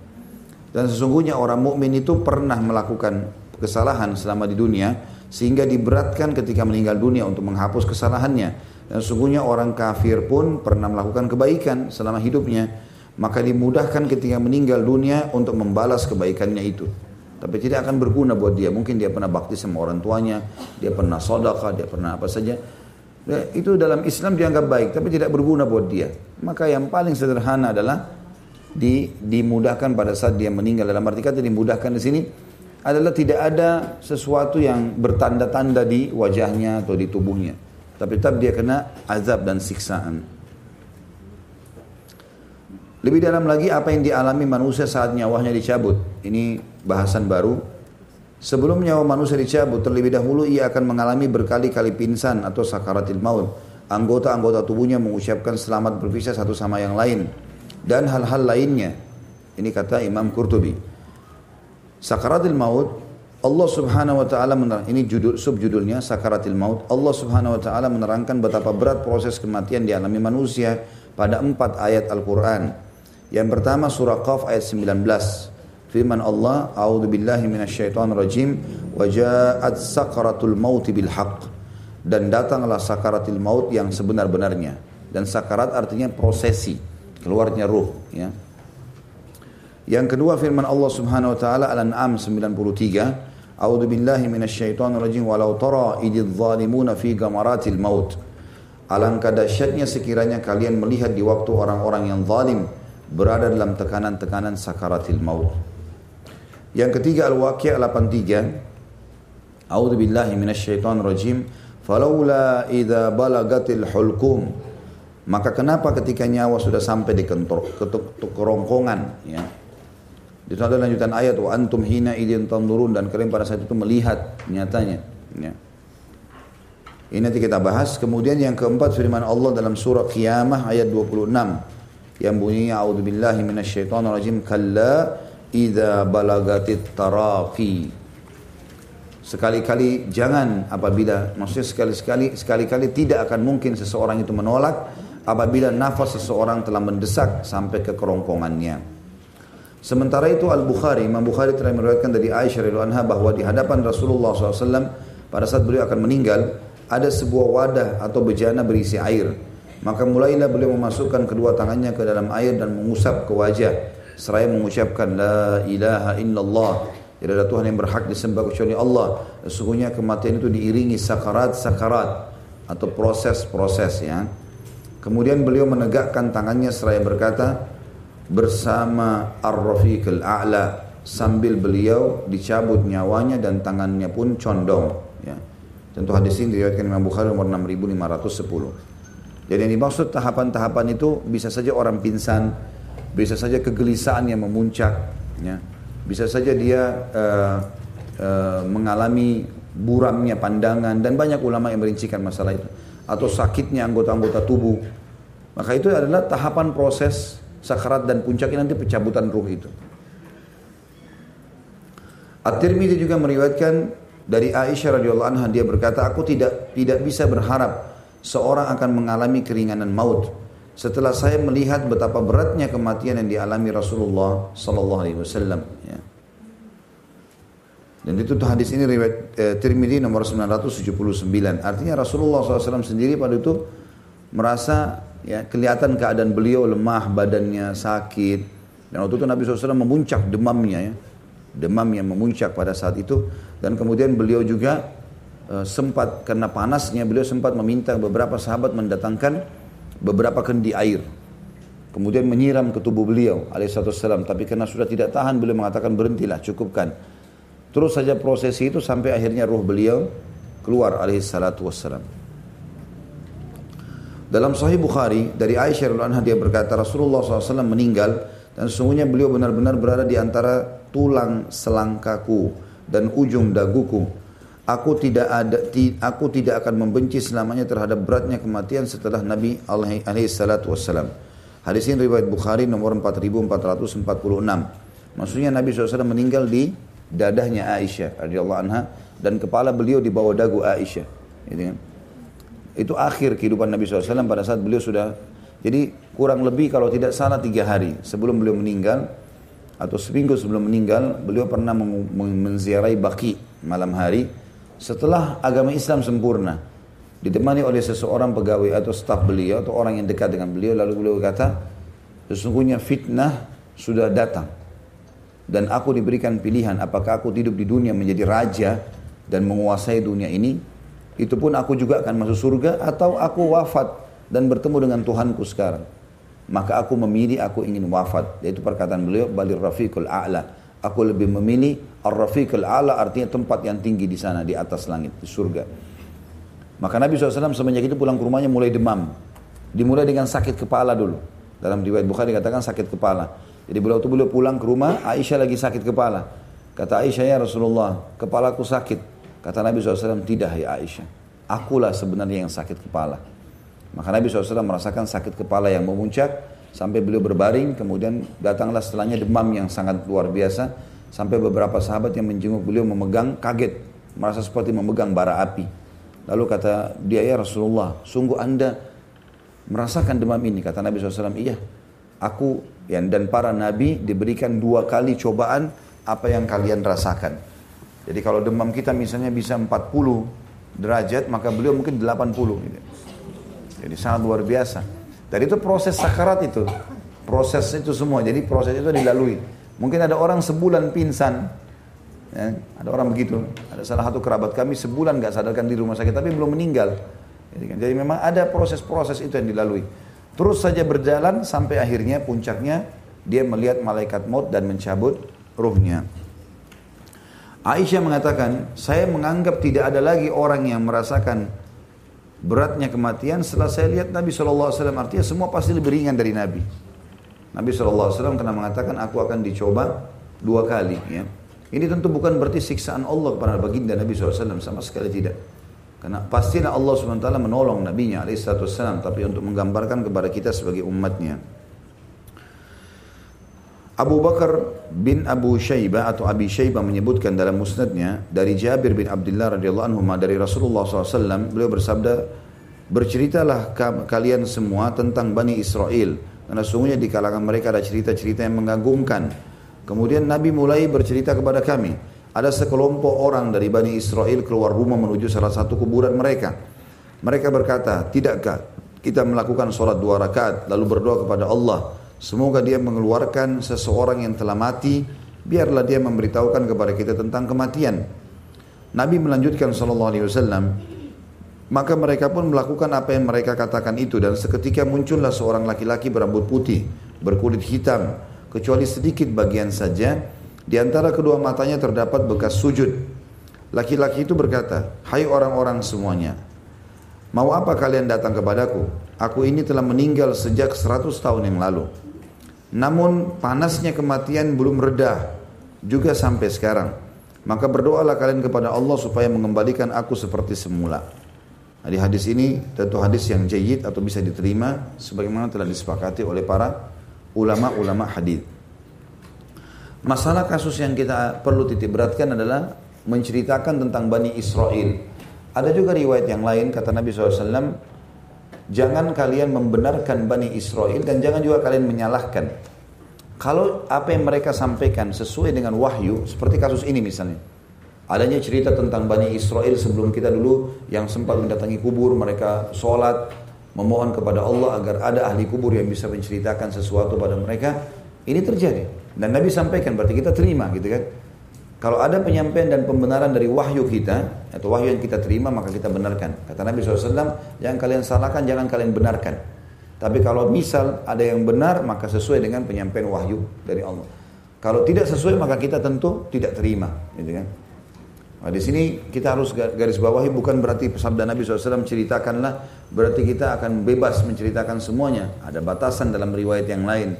Dan sesungguhnya orang mukmin itu pernah melakukan kesalahan selama di dunia sehingga diberatkan ketika meninggal dunia untuk menghapus kesalahannya. Dan sesungguhnya orang kafir pun pernah melakukan kebaikan selama hidupnya, maka dimudahkan ketika meninggal dunia untuk membalas kebaikannya itu. Tapi tidak akan berguna buat dia. Mungkin dia pernah bakti sama orang tuanya, dia pernah sodaka, dia pernah apa saja. Itu dalam Islam dianggap baik, tapi tidak berguna buat dia. Maka yang paling sederhana adalah di, dimudahkan pada saat dia meninggal. Dalam arti kata dimudahkan di sini adalah tidak ada sesuatu yang bertanda-tanda di wajahnya atau di tubuhnya. Tapi tetap dia kena azab dan siksaan. Lebih dalam lagi apa yang dialami manusia saat nyawanya dicabut? Ini bahasan baru. Sebelum nyawa manusia dicabut terlebih dahulu ia akan mengalami berkali-kali pingsan atau sakaratil maut. Anggota-anggota tubuhnya mengucapkan selamat berpisah satu sama yang lain dan hal-hal lainnya. Ini kata Imam Qurtubi. Sakaratil maut Allah Subhanahu wa taala menerang ini judul subjudulnya Sakaratil maut. Allah Subhanahu wa taala menerangkan betapa berat proses kematian dialami manusia pada empat ayat Al-Qur'an. Yang pertama surah Qaf ayat 19. Firman Allah, "A'udzu billahi minasyaitonir rajim, wa sakaratul maut bil haqq." Dan datanglah sakaratil maut yang sebenar-benarnya. Dan sakarat artinya prosesi keluarnya ruh ya. Yang kedua firman Allah Subhanahu wa taala Al-An'am 93 A'udzu billahi minasyaitonir rajim walau tara idz zalimuna fi gamaratil maut Alangkah dahsyatnya sekiranya kalian melihat di waktu orang-orang yang zalim berada dalam tekanan-tekanan sakaratil maut. Yang ketiga Al-Waqi'ah 83 A'udzu billahi minasyaitonir rajim falaula idza balagatil hulqum maka kenapa ketika nyawa sudah sampai di kentor, kerongkongan ya. Itu ada lanjutan ayat wa antum hina idin tanurun dan kalian pada saat itu melihat nyatanya ya. Ini nanti kita bahas. Kemudian yang keempat firman Allah dalam surah Qiyamah ayat 26 yang bunyinya a'udzubillahi minasyaitonirrajim kalla idza balagatit taraqi. Sekali-kali jangan apabila maksudnya sekali-sekali sekali-kali tidak akan mungkin seseorang itu menolak apabila nafas seseorang telah mendesak sampai ke kerongkongannya. Sementara itu Al-Bukhari, Imam Bukhari telah meriwayatkan dari Aisyah radhiyallahu anha bahwa di hadapan Rasulullah SAW pada saat beliau akan meninggal ada sebuah wadah atau bejana berisi air. Maka mulailah beliau memasukkan kedua tangannya ke dalam air dan mengusap ke wajah seraya mengucapkan la ilaha illallah tidak ada Tuhan yang berhak disembah kecuali Allah. Sesungguhnya kematian itu diiringi sakarat-sakarat atau proses-proses ya. Kemudian beliau menegakkan tangannya seraya berkata bersama Ar-Rafiqil A'la sambil beliau dicabut nyawanya dan tangannya pun condong ya. Tentu hadis ini diriwayatkan Imam Bukhari nomor 6510. Jadi yang dimaksud tahapan-tahapan itu bisa saja orang pingsan, bisa saja kegelisahan yang memuncak, ya. bisa saja dia uh, uh, mengalami buramnya pandangan dan banyak ulama yang merincikan masalah itu atau sakitnya anggota-anggota tubuh. Maka itu adalah tahapan proses sakarat dan puncaknya nanti pencabutan ruh itu. At-Tirmidzi juga meriwayatkan dari Aisyah radhiyallahu anha dia berkata aku tidak tidak bisa berharap seorang akan mengalami keringanan maut setelah saya melihat betapa beratnya kematian yang dialami Rasulullah sallallahu alaihi wasallam ya. Dan itu hadis ini riwayat eh, Tirmidzi nomor 979. Artinya Rasulullah SAW sendiri pada itu merasa ya kelihatan keadaan beliau lemah, badannya sakit. Dan waktu itu Nabi SAW memuncak demamnya ya. Demam yang memuncak pada saat itu. Dan kemudian beliau juga eh, sempat, karena panasnya beliau sempat meminta beberapa sahabat mendatangkan beberapa kendi air. Kemudian menyiram ke tubuh beliau alaihissalam. Tapi karena sudah tidak tahan beliau mengatakan berhentilah cukupkan. Terus saja prosesi itu sampai akhirnya ruh beliau keluar alaihi salatu wassalam. Dalam Sahih Bukhari dari Aisyah radhiyallahu anha dia berkata Rasulullah SAW meninggal dan sesungguhnya beliau benar-benar berada di antara tulang selangkaku dan ujung daguku. Aku tidak ada aku tidak akan membenci selamanya terhadap beratnya kematian setelah Nabi alaihi salatu wassalam. Hadis ini riwayat Bukhari nomor 4446. Maksudnya Nabi SAW meninggal di dadahnya Aisyah radhiyallahu anha dan kepala beliau di bawah dagu Aisyah. Gitu kan? Itu akhir kehidupan Nabi SAW pada saat beliau sudah jadi kurang lebih kalau tidak salah tiga hari sebelum beliau meninggal atau seminggu sebelum meninggal beliau pernah menziarahi Baki malam hari setelah agama Islam sempurna ditemani oleh seseorang pegawai atau staf beliau atau orang yang dekat dengan beliau lalu beliau kata sesungguhnya fitnah sudah datang dan aku diberikan pilihan apakah aku hidup di dunia menjadi raja dan menguasai dunia ini itu pun aku juga akan masuk surga atau aku wafat dan bertemu dengan Tuhanku sekarang. Maka aku memilih aku ingin wafat. Yaitu perkataan beliau balir rafiqul a'la. Aku lebih memilih ar-rafiqul a'la artinya tempat yang tinggi di sana di atas langit di surga. Maka Nabi SAW semenjak itu pulang ke rumahnya mulai demam. Dimulai dengan sakit kepala dulu. Dalam riwayat Bukhari dikatakan sakit kepala jadi beliau itu beliau pulang ke rumah, Aisyah lagi sakit kepala. Kata Aisyah, ya Rasulullah, kepalaku sakit. Kata Nabi SAW, tidak ya Aisyah. Akulah sebenarnya yang sakit kepala. Maka Nabi SAW merasakan sakit kepala yang memuncak. Sampai beliau berbaring, kemudian datanglah setelahnya demam yang sangat luar biasa. Sampai beberapa sahabat yang menjenguk beliau memegang, kaget. Merasa seperti memegang bara api. Lalu kata dia, ya Rasulullah, sungguh anda merasakan demam ini. Kata Nabi SAW, iya. Aku yang dan para nabi diberikan dua kali cobaan apa yang kalian rasakan. Jadi kalau demam kita misalnya bisa 40 derajat, maka beliau mungkin 80 gitu. Jadi sangat luar biasa. Dan itu proses sakarat itu. Proses itu semua. Jadi proses itu dilalui. Mungkin ada orang sebulan pingsan. Ya, ada orang begitu. Ada salah satu kerabat kami sebulan nggak sadarkan di rumah sakit tapi belum meninggal. Jadi, kan, jadi memang ada proses-proses itu yang dilalui. Terus saja berjalan sampai akhirnya puncaknya dia melihat malaikat maut dan mencabut ruhnya. Aisyah mengatakan, saya menganggap tidak ada lagi orang yang merasakan beratnya kematian setelah saya lihat Nabi SAW. Artinya semua pasti lebih ringan dari Nabi. Nabi SAW kena mengatakan, aku akan dicoba dua kali. Ya. Ini tentu bukan berarti siksaan Allah kepada baginda Nabi SAW, sama sekali tidak. Karena pastilah Allah SWT menolong Nabi-Nya alaihissalam. Tapi untuk menggambarkan kepada kita sebagai umatnya. Abu Bakar bin Abu Shaybah atau Abi Shaybah menyebutkan dalam musnadnya dari Jabir bin Abdullah radhiyallahu anhu dari Rasulullah SAW beliau bersabda berceritalah kalian semua tentang Bani Israel karena sungguhnya di kalangan mereka ada cerita-cerita yang mengagumkan kemudian Nabi mulai bercerita kepada kami ada sekelompok orang dari Bani Israel keluar rumah menuju salah satu kuburan mereka. Mereka berkata, tidakkah kita melakukan sholat dua rakaat lalu berdoa kepada Allah. Semoga dia mengeluarkan seseorang yang telah mati, biarlah dia memberitahukan kepada kita tentang kematian. Nabi melanjutkan sallallahu alaihi wasallam, maka mereka pun melakukan apa yang mereka katakan itu dan seketika muncullah seorang laki-laki berambut putih, berkulit hitam, kecuali sedikit bagian saja di antara kedua matanya terdapat bekas sujud. Laki-laki itu berkata, Hai orang-orang semuanya, mau apa kalian datang kepadaku? Aku ini telah meninggal sejak 100 tahun yang lalu. Namun panasnya kematian belum reda juga sampai sekarang. Maka berdoalah kalian kepada Allah supaya mengembalikan aku seperti semula. Nah, di hadis ini tentu hadis yang jayid atau bisa diterima sebagaimana telah disepakati oleh para ulama-ulama hadis. Masalah kasus yang kita perlu titik beratkan adalah menceritakan tentang Bani Israel. Ada juga riwayat yang lain kata Nabi SAW, jangan kalian membenarkan Bani Israel dan jangan juga kalian menyalahkan. Kalau apa yang mereka sampaikan sesuai dengan wahyu, seperti kasus ini misalnya. Adanya cerita tentang Bani Israel sebelum kita dulu yang sempat mendatangi kubur, mereka sholat, memohon kepada Allah agar ada ahli kubur yang bisa menceritakan sesuatu pada mereka. Ini terjadi. Dan Nabi sampaikan berarti kita terima gitu kan. Kalau ada penyampaian dan pembenaran dari wahyu kita atau wahyu yang kita terima maka kita benarkan. Kata Nabi SAW, jangan kalian salahkan, jangan kalian benarkan. Tapi kalau misal ada yang benar maka sesuai dengan penyampaian wahyu dari Allah. Kalau tidak sesuai maka kita tentu tidak terima, gitu kan. Nah, di sini kita harus garis bawahi bukan berarti sabda Nabi SAW ceritakanlah berarti kita akan bebas menceritakan semuanya. Ada batasan dalam riwayat yang lain.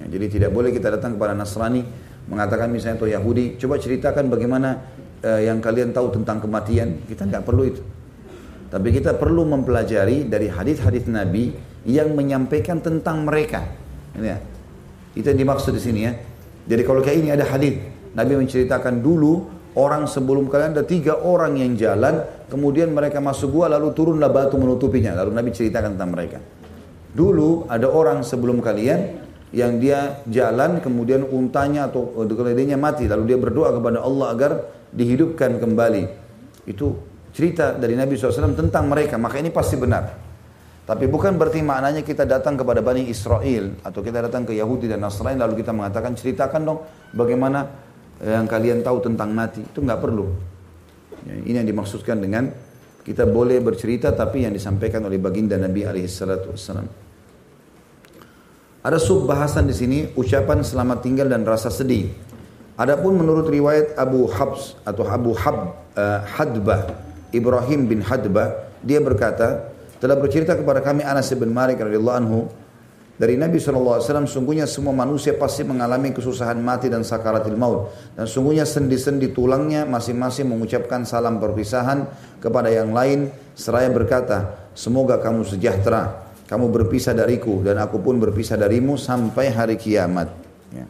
Ya, jadi tidak boleh kita datang kepada Nasrani mengatakan misalnya atau Yahudi, coba ceritakan bagaimana uh, yang kalian tahu tentang kematian. Kita nggak perlu itu. Tapi kita perlu mempelajari dari hadis-hadis Nabi yang menyampaikan tentang mereka. Ini ya. Itu yang dimaksud di sini ya. Jadi kalau kayak ini ada hadis, Nabi menceritakan dulu orang sebelum kalian ada tiga orang yang jalan, kemudian mereka masuk gua lalu turunlah batu menutupinya. Lalu Nabi ceritakan tentang mereka. Dulu ada orang sebelum kalian yang dia jalan kemudian untanya atau keledainya mati lalu dia berdoa kepada Allah agar dihidupkan kembali. Itu cerita dari Nabi SAW tentang mereka. Maka ini pasti benar. Tapi bukan berarti maknanya kita datang kepada Bani Israel atau kita datang ke Yahudi dan Nasrani lalu kita mengatakan ceritakan dong bagaimana yang kalian tahu tentang mati. Itu nggak perlu. Ya, ini yang dimaksudkan dengan kita boleh bercerita tapi yang disampaikan oleh baginda Nabi alaihissalatu wassalam. Ada sub bahasan di sini ucapan selamat tinggal dan rasa sedih. Adapun menurut riwayat Abu Habs atau Abu Hab uh, Hadbah Ibrahim bin Hadbah dia berkata telah bercerita kepada kami Anas bin Malik radhiyallahu anhu dari Nabi SAW, sungguhnya semua manusia pasti mengalami kesusahan mati dan sakaratil maut. Dan sungguhnya sendi-sendi tulangnya masing-masing mengucapkan salam perpisahan kepada yang lain. Seraya berkata, semoga kamu sejahtera kamu berpisah dariku dan aku pun berpisah darimu sampai hari kiamat. Ya.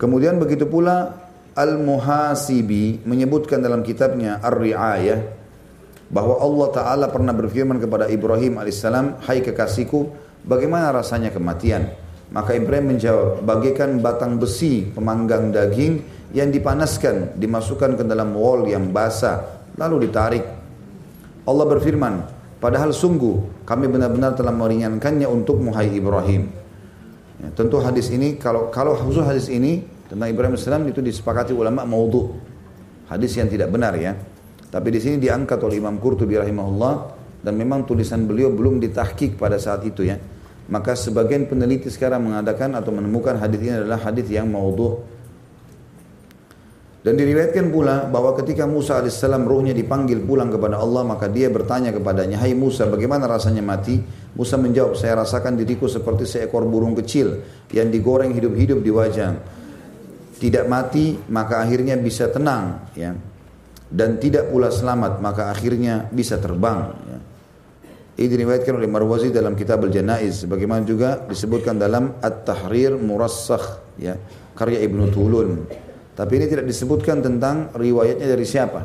Kemudian begitu pula Al-Muhasibi menyebutkan dalam kitabnya Ar-Ri'ayah bahwa Allah Ta'ala pernah berfirman kepada Ibrahim alaihissalam, Hai kekasihku, bagaimana rasanya kematian? Maka Ibrahim menjawab, bagaikan batang besi pemanggang daging yang dipanaskan, dimasukkan ke dalam wall yang basah, lalu ditarik Allah berfirman, padahal sungguh kami benar-benar telah meringankannya untuk Muhai Ibrahim. Ya, tentu hadis ini kalau kalau khusus hadis ini tentang Ibrahim AS itu disepakati ulama maudhu. Hadis yang tidak benar ya. Tapi di sini diangkat oleh Imam Qurtubi rahimahullah dan memang tulisan beliau belum ditahkik pada saat itu ya. Maka sebagian peneliti sekarang mengadakan atau menemukan hadis ini adalah hadis yang maudhu dan diriwayatkan pula bahwa ketika Musa AS ruhnya dipanggil pulang kepada Allah maka dia bertanya kepadanya, Hai Musa bagaimana rasanya mati? Musa menjawab, saya rasakan diriku seperti seekor burung kecil yang digoreng hidup-hidup di wajah. Tidak mati maka akhirnya bisa tenang ya. Dan tidak pula selamat maka akhirnya bisa terbang ya. Ini diriwayatkan oleh Marwazi dalam kitab Al-Janaiz. Bagaimana juga disebutkan dalam At-Tahrir Murassakh ya. Karya Ibnu Tulun. Tapi ini tidak disebutkan tentang riwayatnya dari siapa.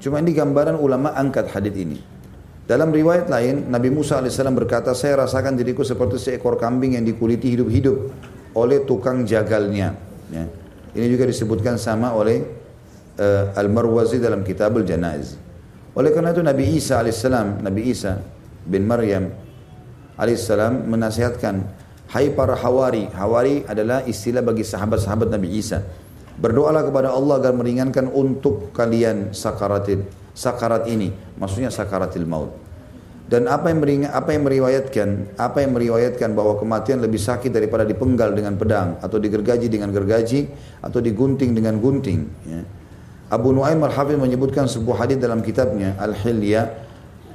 Cuma ini gambaran ulama angkat hadis ini. Dalam riwayat lain, Nabi Musa AS berkata, saya rasakan diriku seperti seekor kambing yang dikuliti hidup-hidup oleh tukang jagalnya. Ya. Ini juga disebutkan sama oleh uh, Al-Marwazi dalam kitab Al-Janaiz. Oleh karena itu Nabi Isa AS, Nabi Isa bin Maryam AS menasihatkan, Hai para hawari, hawari adalah istilah bagi sahabat-sahabat Nabi Isa. Berdoalah kepada Allah agar meringankan untuk kalian sakaratil sakarat ini, maksudnya sakaratil maut. Dan apa yang meringan, apa yang meriwayatkan, apa yang meriwayatkan bahwa kematian lebih sakit daripada dipenggal dengan pedang atau digergaji dengan gergaji atau digunting dengan gunting. Ya. Abu Nuaim al-Hafidh menyebutkan sebuah hadis dalam kitabnya Al-Hilya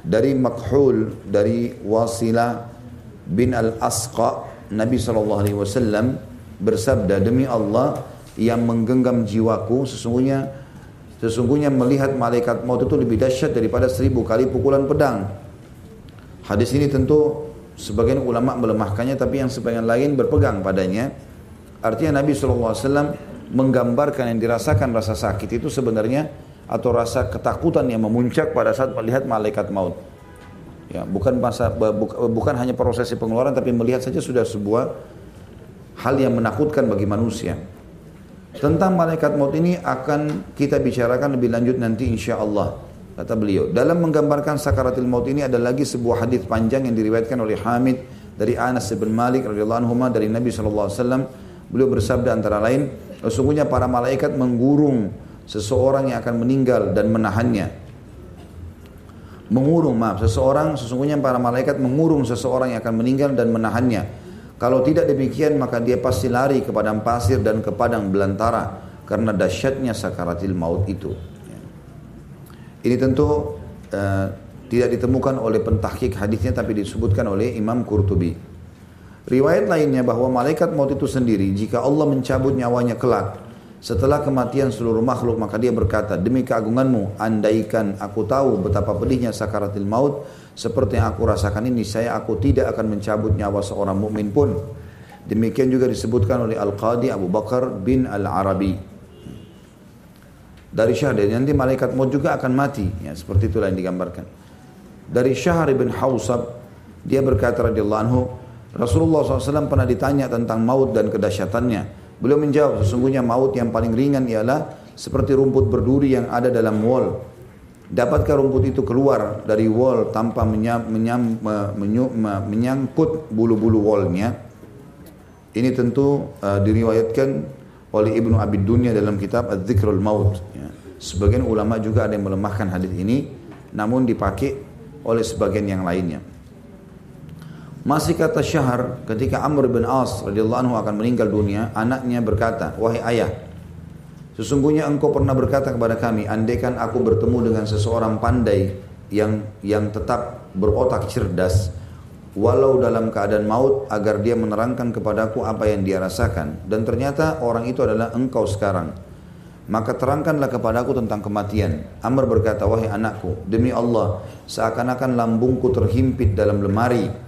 dari Makhul dari Wasilah bin Al-Asqa Nabi SAW bersabda demi Allah yang menggenggam jiwaku sesungguhnya sesungguhnya melihat malaikat maut itu lebih dahsyat daripada seribu kali pukulan pedang. Hadis ini tentu Sebagian ulama melemahkannya tapi yang sebagian lain berpegang padanya. Artinya Nabi SAW menggambarkan yang dirasakan rasa sakit itu sebenarnya atau rasa ketakutan yang memuncak pada saat melihat malaikat maut. Ya, bukan masa bukan hanya prosesi pengeluaran tapi melihat saja sudah sebuah hal yang menakutkan bagi manusia. Tentang malaikat maut ini akan kita bicarakan lebih lanjut nanti insya Allah. Kata beliau, dalam menggambarkan sakaratil maut ini ada lagi sebuah hadis panjang yang diriwayatkan oleh Hamid dari Anas bin Malik radhiyallahu anhu dari Nabi wasallam. Beliau bersabda antara lain, sesungguhnya para malaikat menggurung seseorang yang akan meninggal dan menahannya. Mengurung, maaf, seseorang sesungguhnya para malaikat mengurung seseorang yang akan meninggal dan menahannya. Kalau tidak demikian maka dia pasti lari ke padang pasir dan ke padang belantara karena dahsyatnya sakaratil maut itu. Ini tentu uh, tidak ditemukan oleh pentahkik hadisnya tapi disebutkan oleh Imam Qurtubi. Riwayat lainnya bahwa malaikat maut itu sendiri jika Allah mencabut nyawanya kelak setelah kematian seluruh makhluk maka dia berkata demi keagunganmu andaikan aku tahu betapa pedihnya sakaratil maut seperti yang aku rasakan ini saya aku tidak akan mencabut nyawa seorang mukmin pun. Demikian juga disebutkan oleh Al-Qadi Abu Bakar bin Al-Arabi. Dari Syahr nanti malaikat maut juga akan mati. Ya seperti itulah yang digambarkan. Dari Syahr bin Hausab dia berkata radhiyallahu anhu Rasulullah SAW pernah ditanya tentang maut dan kedahsyatannya beliau menjawab sesungguhnya maut yang paling ringan ialah seperti rumput berduri yang ada dalam wall dapatkah rumput itu keluar dari wall tanpa menyam, menyam, menyam, menyangkut bulu-bulu wallnya ini tentu uh, diriwayatkan oleh Ibnu Abid Dunya dalam kitab Az-Zikrul Maut. Ya. Sebagian ulama juga ada yang melemahkan hadis ini, namun dipakai oleh sebagian yang lainnya. Masih kata Syahar ketika Amr bin As radhiyallahu anhu akan meninggal dunia, anaknya berkata, "Wahai ayah, sesungguhnya engkau pernah berkata kepada kami, andaikan aku bertemu dengan seseorang pandai yang yang tetap berotak cerdas, walau dalam keadaan maut agar dia menerangkan kepadaku apa yang dia rasakan. Dan ternyata orang itu adalah engkau sekarang. Maka terangkanlah kepadaku tentang kematian. Amr berkata wahai anakku demi Allah seakan-akan lambungku terhimpit dalam lemari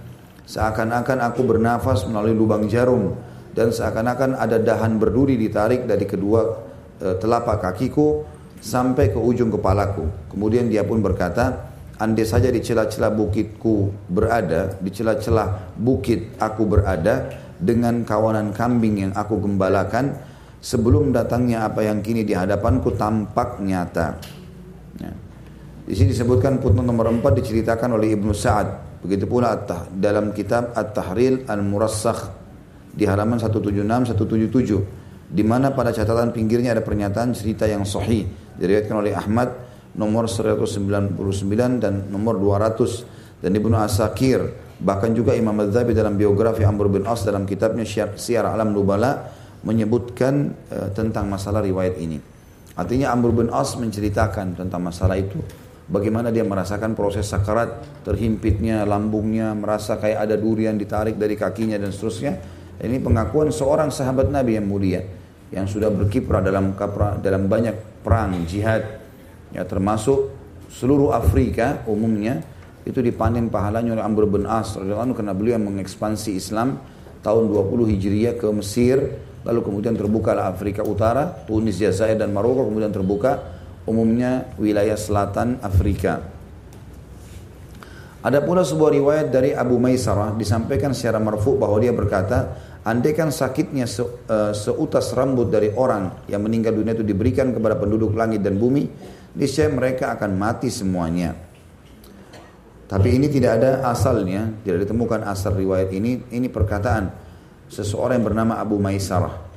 seakan-akan aku bernafas melalui lubang jarum dan seakan-akan ada dahan berduri ditarik dari kedua e, telapak kakiku sampai ke ujung kepalaku kemudian dia pun berkata andai saja di celah-celah bukitku berada, di celah-celah bukit aku berada dengan kawanan kambing yang aku gembalakan sebelum datangnya apa yang kini di hadapanku tampak nyata. Ya. Di sini disebutkan putnot nomor 4 diceritakan oleh Ibnu Sa'ad. Begitu pula dalam kitab At-Tahril Al-Murassakh di halaman 176 177 di mana pada catatan pinggirnya ada pernyataan cerita yang sahih diriwayatkan oleh Ahmad nomor 199 dan nomor 200 dan Ibnu Asakir bahkan juga Imam Al-Zabi dalam biografi Amr bin As dalam kitabnya Syiar Alam Nubala menyebutkan uh, tentang masalah riwayat ini. Artinya Amr bin As menceritakan tentang masalah itu. Bagaimana dia merasakan proses sakarat, terhimpitnya lambungnya, merasa kayak ada durian ditarik dari kakinya dan seterusnya. Ini pengakuan seorang sahabat Nabi yang mulia yang sudah berkiprah dalam dalam banyak perang jihad ya termasuk seluruh Afrika umumnya itu dipanen pahalanya oleh Amr bin As karena beliau yang mengekspansi Islam tahun 20 Hijriah ke Mesir lalu kemudian terbuka Afrika Utara Tunis, Jazair dan Maroko kemudian terbuka umumnya wilayah selatan Afrika ada pula sebuah riwayat dari Abu Maisarah disampaikan secara marfu bahwa dia berkata andaikan sakitnya se, uh, seutas rambut dari orang yang meninggal dunia itu diberikan kepada penduduk langit dan bumi niscaya mereka akan mati semuanya. Tapi ini tidak ada asalnya, tidak ditemukan asal riwayat ini. Ini perkataan seseorang yang bernama Abu Maisarah.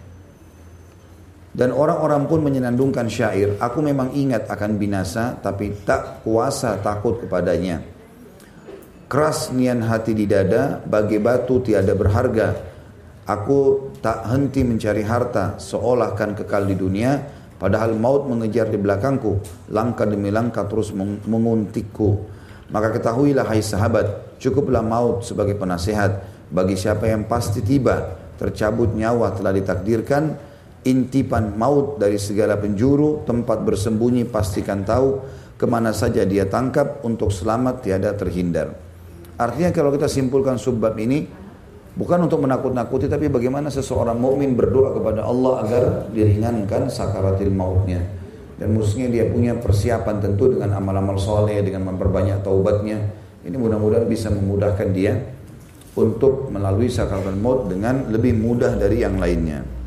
Dan orang-orang pun menyenandungkan syair, aku memang ingat akan binasa, tapi tak kuasa takut kepadanya. Keras nian hati di dada, bagi batu tiada berharga. Aku tak henti mencari harta, seolah kan kekal di dunia, Padahal maut mengejar di belakangku, langkah demi langkah terus menguntikku. Maka ketahuilah hai sahabat, cukuplah maut sebagai penasehat bagi siapa yang pasti tiba, tercabut nyawa telah ditakdirkan, intipan maut dari segala penjuru, tempat bersembunyi pastikan tahu, ke mana saja dia tangkap untuk selamat tiada terhindar. Artinya kalau kita simpulkan subbab ini bukan untuk menakut-nakuti tapi bagaimana seseorang mukmin berdoa kepada Allah agar diringankan sakaratil mautnya. Dan mestinya dia punya persiapan tentu dengan amal-amal soleh, dengan memperbanyak taubatnya. Ini mudah-mudahan bisa memudahkan dia untuk melalui sakaratul maut dengan lebih mudah dari yang lainnya.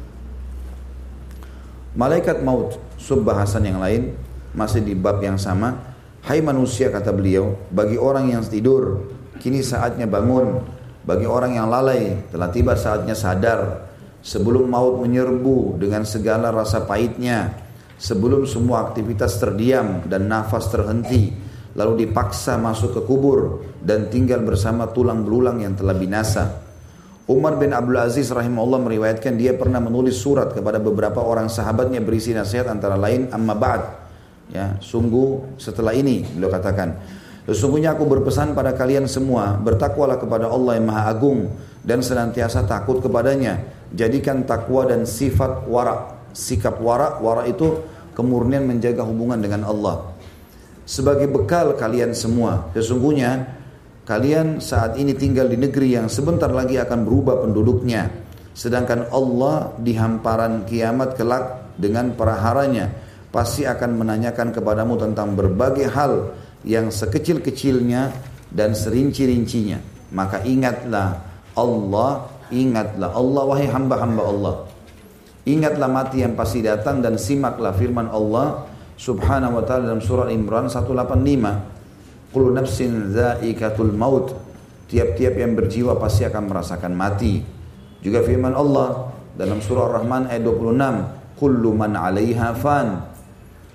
Malaikat maut, subbahasan yang lain, masih di bab yang sama. Hai manusia kata beliau, bagi orang yang tidur, kini saatnya bangun. Bagi orang yang lalai, telah tiba saatnya sadar. Sebelum maut menyerbu dengan segala rasa pahitnya. Sebelum semua aktivitas terdiam dan nafas terhenti. Lalu dipaksa masuk ke kubur dan tinggal bersama tulang belulang yang telah binasa. Umar bin Abdul Aziz rahimahullah meriwayatkan dia pernah menulis surat kepada beberapa orang sahabatnya berisi nasihat antara lain amma ba'd. Ya, sungguh setelah ini beliau katakan, sesungguhnya aku berpesan pada kalian semua, bertakwalah kepada Allah yang Maha Agung dan senantiasa takut kepadanya. Jadikan takwa dan sifat wara, sikap wara, wara itu kemurnian menjaga hubungan dengan Allah. Sebagai bekal kalian semua, sesungguhnya Kalian saat ini tinggal di negeri yang sebentar lagi akan berubah penduduknya. Sedangkan Allah di hamparan kiamat kelak dengan peraharanya pasti akan menanyakan kepadamu tentang berbagai hal yang sekecil-kecilnya dan serinci-rincinya. Maka ingatlah Allah, ingatlah Allah wahai hamba-hamba Allah. Ingatlah mati yang pasti datang dan simaklah firman Allah Subhanahu wa taala dalam surah Imran 185 Kullu nafsin zaikatul maut. Tiap-tiap yang berjiwa pasti akan merasakan mati. Juga firman Allah dalam surah Rahman ayat 26, Kullu man 'alaiha fan.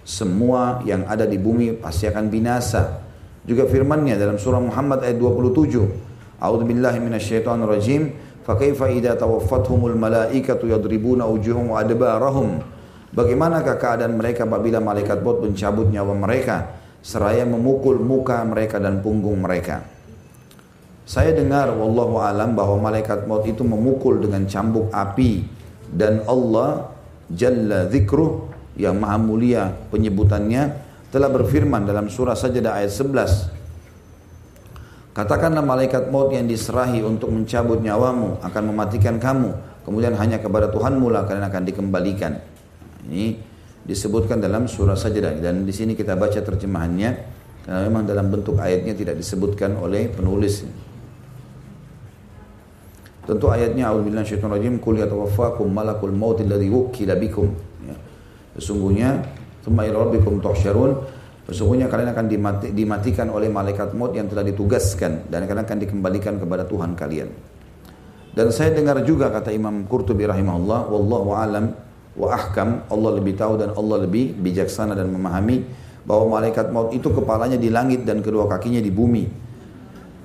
Semua yang ada di bumi pasti akan binasa. Juga firman-Nya dalam surah Muhammad ayat 27, A'udzu billahi minasyaitonir rajim. Fakaifa idza tawaffathumul malaikatu yadribuna wujuhum wa adbarahum. Bagaimanakah keadaan mereka apabila malaikat maut mencabut nyawa mereka? Seraya memukul muka mereka dan punggung mereka. Saya dengar wallahu alam bahwa malaikat maut itu memukul dengan cambuk api dan Allah jalla dzikruh yang maha mulia penyebutannya telah berfirman dalam surah Sajdah ayat 11 Katakanlah malaikat maut yang diserahi untuk mencabut nyawamu akan mematikan kamu kemudian hanya kepada Tuhanmu lah kalian akan dikembalikan. Ini disebutkan dalam surah Sajdah dan di sini kita baca terjemahannya karena memang dalam bentuk ayatnya tidak disebutkan oleh penulis. Tentu ayatnya auzubillahi minasyaitonir rajim qul yatawaffakum malakul maut alladhi wukkila bikum. Ya. Sesungguhnya thumma ila rabbikum tuhsyarun Sesungguhnya kalian akan dimati, dimatikan oleh malaikat maut yang telah ditugaskan dan kalian akan dikembalikan kepada Tuhan kalian. Dan saya dengar juga kata Imam Qurtubi rahimahullah, wallahu alam, wa ahkam Allah lebih tahu dan Allah lebih bijaksana dan memahami bahwa malaikat maut itu kepalanya di langit dan kedua kakinya di bumi.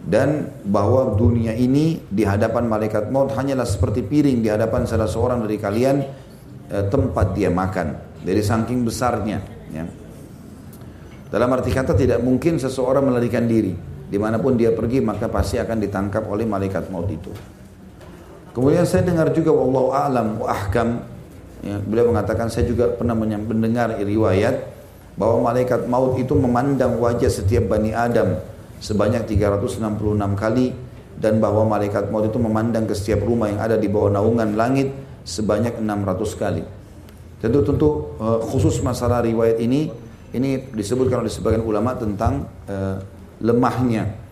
Dan bahwa dunia ini di hadapan malaikat maut hanyalah seperti piring di hadapan salah seorang dari kalian eh, tempat dia makan. Dari saking besarnya ya. dalam arti kata tidak mungkin seseorang melarikan diri. Di mana pun dia pergi maka pasti akan ditangkap oleh malaikat maut itu. Kemudian saya dengar juga wallahu a'lam wa ahkam Ya, beliau mengatakan saya juga pernah mendengar riwayat bahwa malaikat maut itu memandang wajah setiap Bani Adam sebanyak 366 kali dan bahwa malaikat maut itu memandang ke setiap rumah yang ada di bawah naungan langit sebanyak 600 kali. Tentu tentu eh, khusus masalah riwayat ini ini disebutkan oleh sebagian ulama tentang uh, lemahnya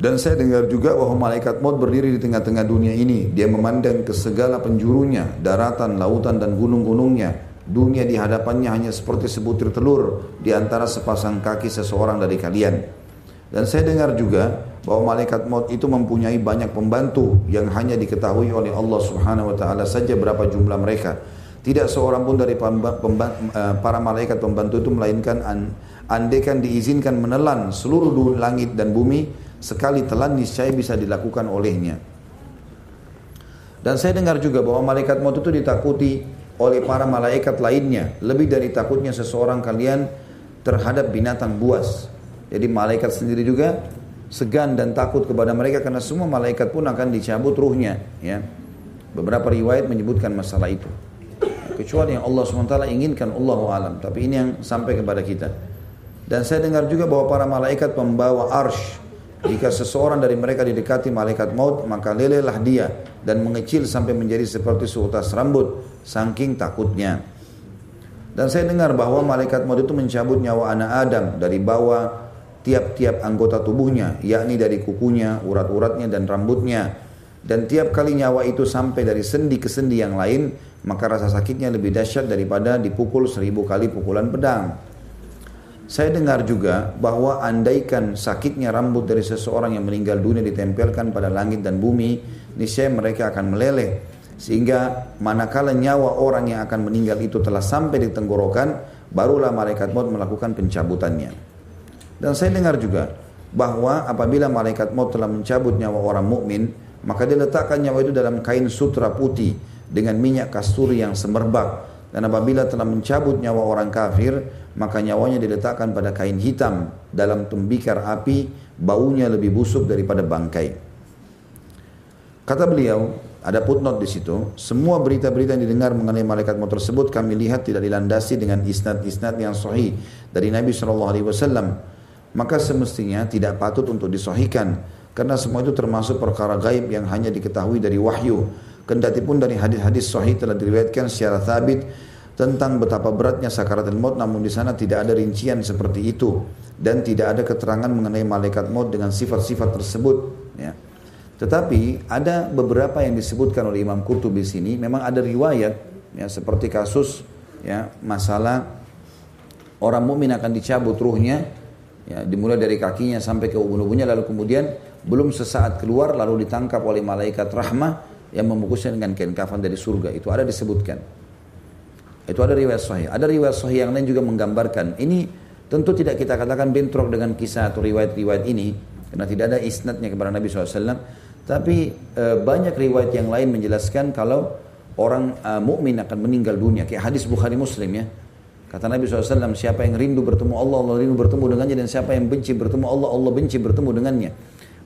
dan saya dengar juga bahwa malaikat maut berdiri di tengah-tengah dunia ini. Dia memandang ke segala penjurunya, daratan, lautan, dan gunung-gunungnya. Dunia di hadapannya hanya seperti sebutir telur di antara sepasang kaki seseorang dari kalian. Dan saya dengar juga bahwa malaikat maut itu mempunyai banyak pembantu yang hanya diketahui oleh Allah Subhanahu wa taala saja berapa jumlah mereka. Tidak seorang pun dari eh, para malaikat pembantu itu melainkan andaikan diizinkan menelan seluruh langit dan bumi sekali telan niscaya bisa dilakukan olehnya. Dan saya dengar juga bahwa malaikat maut itu ditakuti oleh para malaikat lainnya lebih dari takutnya seseorang kalian terhadap binatang buas. Jadi malaikat sendiri juga segan dan takut kepada mereka karena semua malaikat pun akan dicabut ruhnya. Ya, beberapa riwayat menyebutkan masalah itu. Kecuali yang Allah swt inginkan Allah alam. Tapi ini yang sampai kepada kita. Dan saya dengar juga bahwa para malaikat pembawa arsh Jika seseorang dari mereka didekati malaikat maut, maka lelelah dia dan mengecil sampai menjadi seperti seutas rambut, saking takutnya. Dan saya dengar bahwa malaikat maut itu mencabut nyawa anak Adam dari bawah tiap-tiap anggota tubuhnya, yakni dari kukunya, urat-uratnya dan rambutnya. Dan tiap kali nyawa itu sampai dari sendi ke sendi yang lain, maka rasa sakitnya lebih dahsyat daripada dipukul seribu kali pukulan pedang. Saya dengar juga bahwa andaikan sakitnya rambut dari seseorang yang meninggal dunia ditempelkan pada langit dan bumi, niscaya mereka akan meleleh. Sehingga manakala nyawa orang yang akan meninggal itu telah sampai di tenggorokan, barulah malaikat maut melakukan pencabutannya. Dan saya dengar juga bahwa apabila malaikat maut telah mencabut nyawa orang mukmin, maka dia letakkan nyawa itu dalam kain sutra putih dengan minyak kasturi yang semerbak. Dan apabila telah mencabut nyawa orang kafir, maka nyawanya diletakkan pada kain hitam dalam tembikar api, baunya lebih busuk daripada bangkai. Kata beliau, ada footnote di situ, semua berita-berita yang didengar mengenai malaikat maut tersebut kami lihat tidak dilandasi dengan isnad-isnad yang sahih dari Nabi Shallallahu Alaihi Wasallam. Maka semestinya tidak patut untuk disohikan karena semua itu termasuk perkara gaib yang hanya diketahui dari wahyu. Kendati pun dari hadis-hadis sahih telah diriwayatkan secara thabit tentang betapa beratnya sakaratul maut namun di sana tidak ada rincian seperti itu dan tidak ada keterangan mengenai malaikat maut dengan sifat-sifat tersebut ya. Tetapi ada beberapa yang disebutkan oleh Imam Qurtubi sini. Memang ada riwayat ya seperti kasus ya masalah orang mukmin akan dicabut ruhnya ya dimulai dari kakinya sampai ke ubun-ubunnya lalu kemudian belum sesaat keluar lalu ditangkap oleh malaikat rahmah yang membungkusnya dengan kain kafan dari surga. Itu ada disebutkan itu ada riwayat sahih. Ada riwayat sahih yang lain juga menggambarkan. Ini tentu tidak kita katakan bentrok dengan kisah atau riwayat-riwayat ini. Karena tidak ada isnadnya kepada Nabi SAW. Tapi e, banyak riwayat yang lain menjelaskan kalau orang e, mukmin akan meninggal dunia. Kayak hadis Bukhari Muslim ya. Kata Nabi SAW, siapa yang rindu bertemu Allah, Allah rindu bertemu dengannya. Dan siapa yang benci bertemu Allah, Allah benci bertemu dengannya.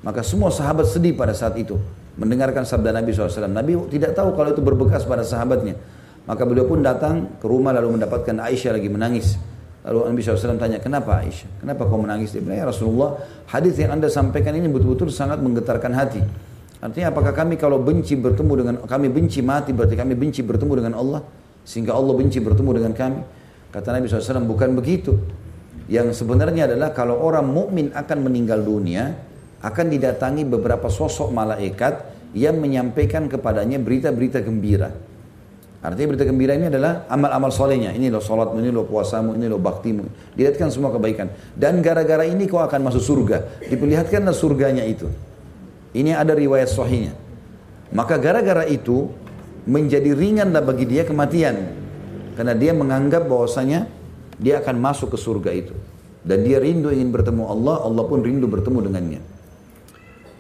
Maka semua sahabat sedih pada saat itu. Mendengarkan sabda Nabi SAW. Nabi tidak tahu kalau itu berbekas pada sahabatnya. Maka beliau pun datang ke rumah lalu mendapatkan Aisyah lagi menangis. Lalu Nabi SAW tanya, kenapa Aisyah? Kenapa kau menangis? Dia bilang, ya Rasulullah, hadis yang anda sampaikan ini betul-betul sangat menggetarkan hati. Artinya apakah kami kalau benci bertemu dengan, kami benci mati berarti kami benci bertemu dengan Allah? Sehingga Allah benci bertemu dengan kami? Kata Nabi SAW, bukan begitu. Yang sebenarnya adalah kalau orang mukmin akan meninggal dunia, akan didatangi beberapa sosok malaikat yang menyampaikan kepadanya berita-berita gembira. Artinya berita gembira ini adalah amal-amal solehnya. Ini loh sholatmu, ini loh puasamu, ini loh baktimu. Dilihatkan semua kebaikan. Dan gara-gara ini kau akan masuk surga. Diperlihatkanlah surganya itu. Ini ada riwayat sahihnya. Maka gara-gara itu menjadi ringanlah bagi dia kematian. Karena dia menganggap bahwasanya dia akan masuk ke surga itu. Dan dia rindu ingin bertemu Allah, Allah pun rindu bertemu dengannya.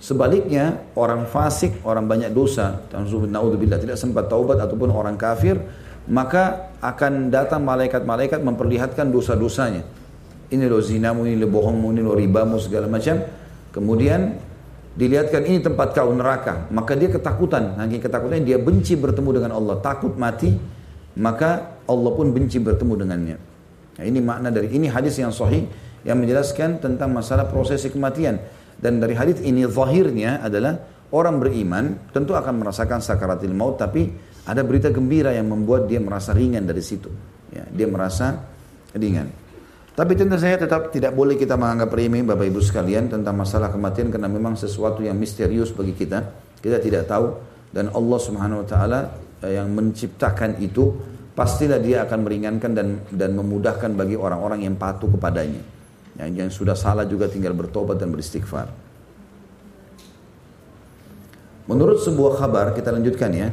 Sebaliknya orang fasik, orang banyak dosa, naudzubillah tidak sempat taubat ataupun orang kafir, maka akan datang malaikat-malaikat memperlihatkan dosa-dosanya. Ini lo zinamu, ini lo bohongmu, ini lo ribamu segala macam. Kemudian dilihatkan ini tempat kau neraka, maka dia ketakutan. Nanti ketakutan dia benci bertemu dengan Allah, takut mati, maka Allah pun benci bertemu dengannya. Nah, ini makna dari ini hadis yang sahih yang menjelaskan tentang masalah prosesi kematian. Dan dari hadis ini zahirnya adalah orang beriman tentu akan merasakan sakaratil maut tapi ada berita gembira yang membuat dia merasa ringan dari situ. Ya, dia merasa ringan. Tapi tentu saya tetap tidak boleh kita menganggap remeh Bapak Ibu sekalian tentang masalah kematian karena memang sesuatu yang misterius bagi kita. Kita tidak tahu dan Allah Subhanahu wa taala eh, yang menciptakan itu pastilah dia akan meringankan dan dan memudahkan bagi orang-orang yang patuh kepadanya. Yang, yang sudah salah juga tinggal bertobat dan beristighfar. Menurut sebuah kabar, kita lanjutkan ya.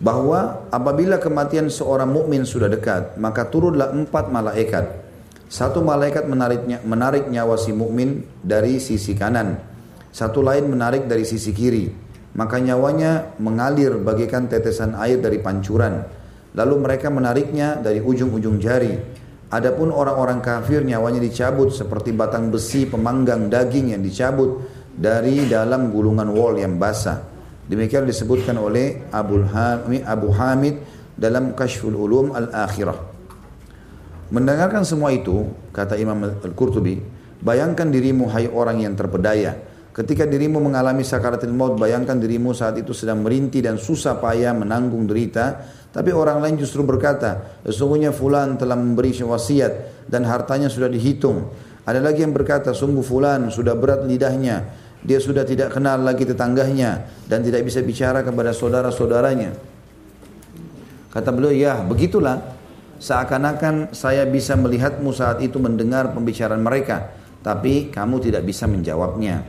Bahwa apabila kematian seorang mukmin sudah dekat, maka turunlah empat malaikat. Satu malaikat menariknya, menarik nyawa si mukmin dari sisi kanan. Satu lain menarik dari sisi kiri. Maka nyawanya mengalir bagaikan tetesan air dari pancuran Lalu mereka menariknya dari ujung-ujung jari. Adapun orang-orang kafir nyawanya dicabut seperti batang besi pemanggang daging yang dicabut dari dalam gulungan wol yang basah. Demikian disebutkan oleh Abu Hamid, Abu Hamid dalam Kashful Ulum Al-Akhirah. Mendengarkan semua itu, kata Imam Al-Qurtubi, bayangkan dirimu hai orang yang terpedaya. Ketika dirimu mengalami sakaratul maut, bayangkan dirimu saat itu sedang merintih dan susah payah menanggung derita, tapi orang lain justru berkata, sesungguhnya fulan telah memberi wasiat dan hartanya sudah dihitung. Ada lagi yang berkata, sungguh fulan sudah berat lidahnya, dia sudah tidak kenal lagi tetangganya dan tidak bisa bicara kepada saudara-saudaranya. Kata beliau, ya begitulah Seakan-akan saya bisa melihatmu saat itu mendengar pembicaraan mereka, tapi kamu tidak bisa menjawabnya.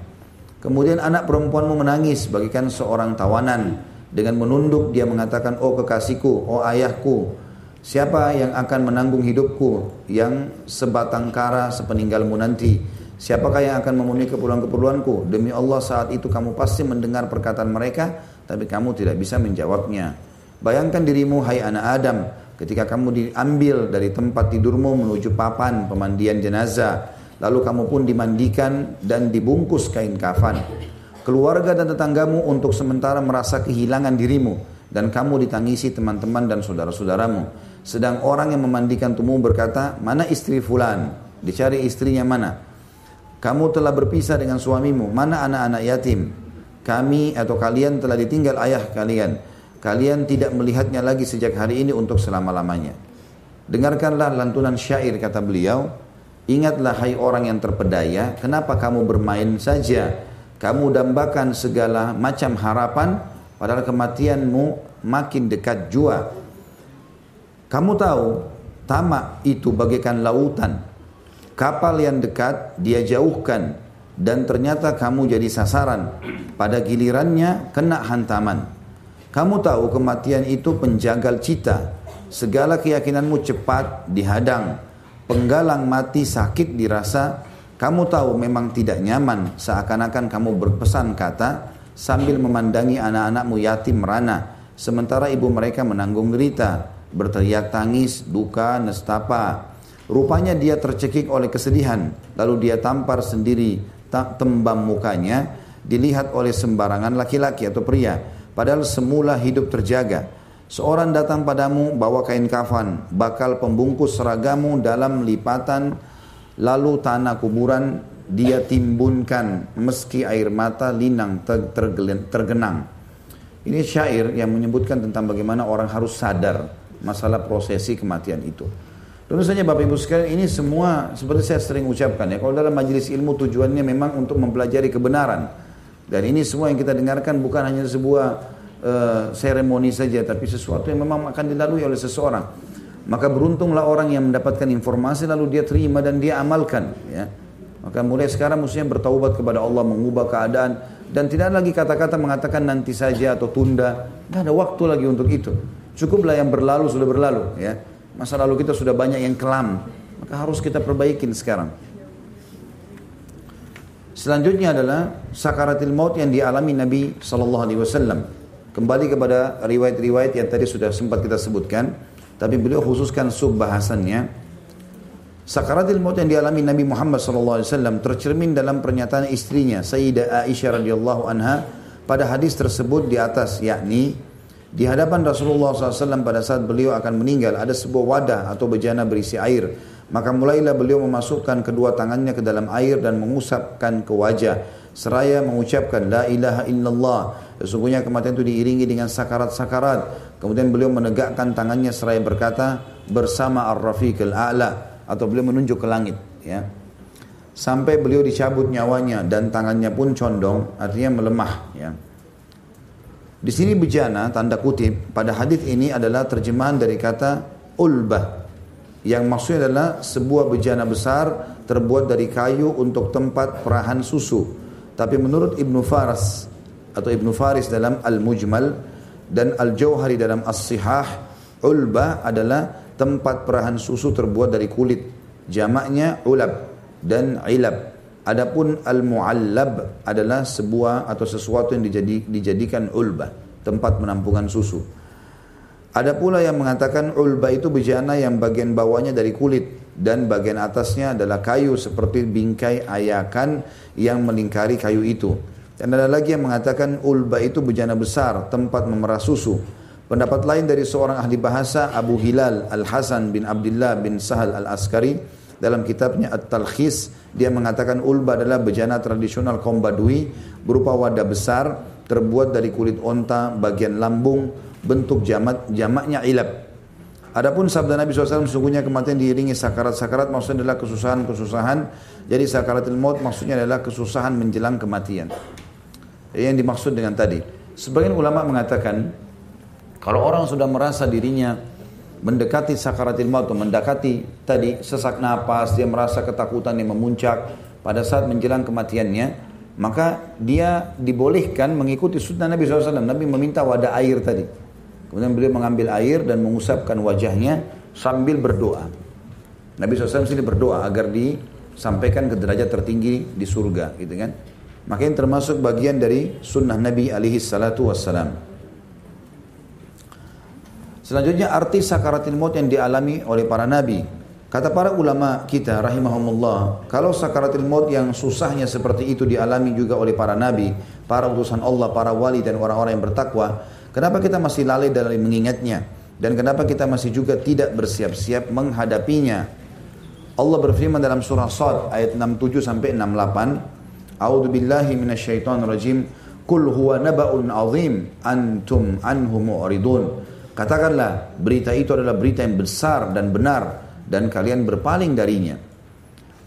Kemudian anak perempuanmu menangis bagikan seorang tawanan. Dengan menunduk dia mengatakan, oh kekasihku, oh ayahku, siapa yang akan menanggung hidupku yang sebatang kara sepeninggalmu nanti? Siapakah yang akan memenuhi keperluan-keperluanku? Demi Allah saat itu kamu pasti mendengar perkataan mereka, tapi kamu tidak bisa menjawabnya. Bayangkan dirimu, hai anak Adam, Ketika kamu diambil dari tempat tidurmu menuju papan pemandian jenazah, lalu kamu pun dimandikan dan dibungkus kain kafan. Keluarga dan tetanggamu untuk sementara merasa kehilangan dirimu dan kamu ditangisi teman-teman dan saudara-saudaramu. Sedang orang yang memandikan tubuhmu berkata, mana istri fulan? Dicari istrinya mana? Kamu telah berpisah dengan suamimu, mana anak-anak yatim? Kami atau kalian telah ditinggal ayah kalian Kalian tidak melihatnya lagi sejak hari ini untuk selama-lamanya. Dengarkanlah lantunan syair kata beliau. Ingatlah hai orang yang terpedaya, kenapa kamu bermain saja? Kamu dambakan segala macam harapan, padahal kematianmu makin dekat jua. Kamu tahu, tamak itu bagaikan lautan. Kapal yang dekat dia jauhkan dan ternyata kamu jadi sasaran. Pada gilirannya kena hantaman. Kamu tahu kematian itu penjagal cita. Segala keyakinanmu cepat dihadang. Penggalang mati sakit dirasa. Kamu tahu memang tidak nyaman seakan-akan kamu berpesan kata sambil memandangi anak-anakmu yatim merana. Sementara ibu mereka menanggung derita. Berteriak tangis, duka, nestapa. Rupanya dia tercekik oleh kesedihan. Lalu dia tampar sendiri tembam mukanya. Dilihat oleh sembarangan laki-laki atau pria Padahal semula hidup terjaga. Seorang datang padamu bawa kain kafan, bakal pembungkus seragamu dalam lipatan, lalu tanah kuburan dia timbunkan meski air mata linang tergenang. Ini syair yang menyebutkan tentang bagaimana orang harus sadar masalah prosesi kematian itu. Tentu saja Bapak Ibu sekalian ini semua seperti saya sering ucapkan ya. Kalau dalam majelis ilmu tujuannya memang untuk mempelajari kebenaran. Dan ini semua yang kita dengarkan bukan hanya sebuah uh, seremoni saja, tapi sesuatu yang memang akan dilalui oleh seseorang. Maka beruntunglah orang yang mendapatkan informasi lalu dia terima dan dia amalkan. Ya. Maka mulai sekarang mestinya bertaubat kepada Allah, mengubah keadaan. Dan tidak lagi kata-kata mengatakan nanti saja atau tunda. Tidak ada waktu lagi untuk itu. Cukuplah yang berlalu sudah berlalu. Ya. Masa lalu kita sudah banyak yang kelam. Maka harus kita perbaikin sekarang. Selanjutnya adalah sakaratil maut yang dialami Nabi Sallallahu Alaihi Wasallam. Kembali kepada riwayat-riwayat yang tadi sudah sempat kita sebutkan, tapi beliau khususkan sub bahasannya. Sakaratil maut yang dialami Nabi Muhammad Sallallahu Alaihi Wasallam tercermin dalam pernyataan istrinya Sayyidah Aisyah radhiyallahu anha pada hadis tersebut di atas, yakni di hadapan Rasulullah SAW pada saat beliau akan meninggal ada sebuah wadah atau bejana berisi air maka mulailah beliau memasukkan kedua tangannya ke dalam air dan mengusapkan ke wajah. Seraya mengucapkan La ilaha illallah. Sesungguhnya kematian itu diiringi dengan sakarat-sakarat. Kemudian beliau menegakkan tangannya seraya berkata bersama ar-rafiq al-a'la. Atau beliau menunjuk ke langit. Ya. Sampai beliau dicabut nyawanya dan tangannya pun condong. Artinya melemah. Ya. Di sini bejana tanda kutip pada hadis ini adalah terjemahan dari kata ulbah yang maksudnya adalah sebuah bejana besar terbuat dari kayu untuk tempat perahan susu. Tapi menurut Ibnu Faras atau Ibnu Faris dalam Al-Mujmal dan Al-Jauhari dalam As-Sihah, ulba adalah tempat perahan susu terbuat dari kulit. Jamaknya ulab dan ilab. Adapun al-muallab adalah sebuah atau sesuatu yang dijadikan ulba, tempat penampungan susu. Ada pula yang mengatakan ulba itu bejana yang bagian bawahnya dari kulit dan bagian atasnya adalah kayu seperti bingkai ayakan yang melingkari kayu itu. Dan ada lagi yang mengatakan ulba itu bejana besar tempat memerah susu. Pendapat lain dari seorang ahli bahasa Abu Hilal Al-Hasan bin Abdullah bin Sahal Al-Askari dalam kitabnya At-Talkhis dia mengatakan ulba adalah bejana tradisional kaum Badui berupa wadah besar terbuat dari kulit onta bagian lambung bentuk jamak jamaknya ilab Adapun sabda Nabi SAW sesungguhnya kematian diiringi sakarat-sakarat maksudnya adalah kesusahan-kesusahan. Jadi sakaratul maut maksudnya adalah kesusahan menjelang kematian. Yang dimaksud dengan tadi. Sebagian ulama mengatakan kalau orang sudah merasa dirinya mendekati sakaratul maut atau mendekati tadi sesak napas, dia merasa ketakutan yang memuncak pada saat menjelang kematiannya, maka dia dibolehkan mengikuti sunnah Nabi SAW. Nabi meminta wadah air tadi. Kemudian beliau mengambil air dan mengusapkan wajahnya sambil berdoa. Nabi SAW sini berdoa agar disampaikan ke derajat tertinggi di surga, gitu kan? Makanya termasuk bagian dari sunnah Nabi alaihi salatu wassalam. Selanjutnya arti sakaratil maut yang dialami oleh para nabi. Kata para ulama kita rahimahumullah, kalau sakaratil maut yang susahnya seperti itu dialami juga oleh para nabi, para utusan Allah, para wali dan orang-orang yang bertakwa, kenapa kita masih lalai dalam mengingatnya? Dan kenapa kita masih juga tidak bersiap-siap menghadapinya? Allah berfirman dalam surah Sad ayat 67 sampai 68, A'udzu billahi minasyaitonir rajim. Kul huwa naba'un azim antum anhu mu'ridun. Katakanlah berita itu adalah berita yang besar dan benar dan kalian berpaling darinya.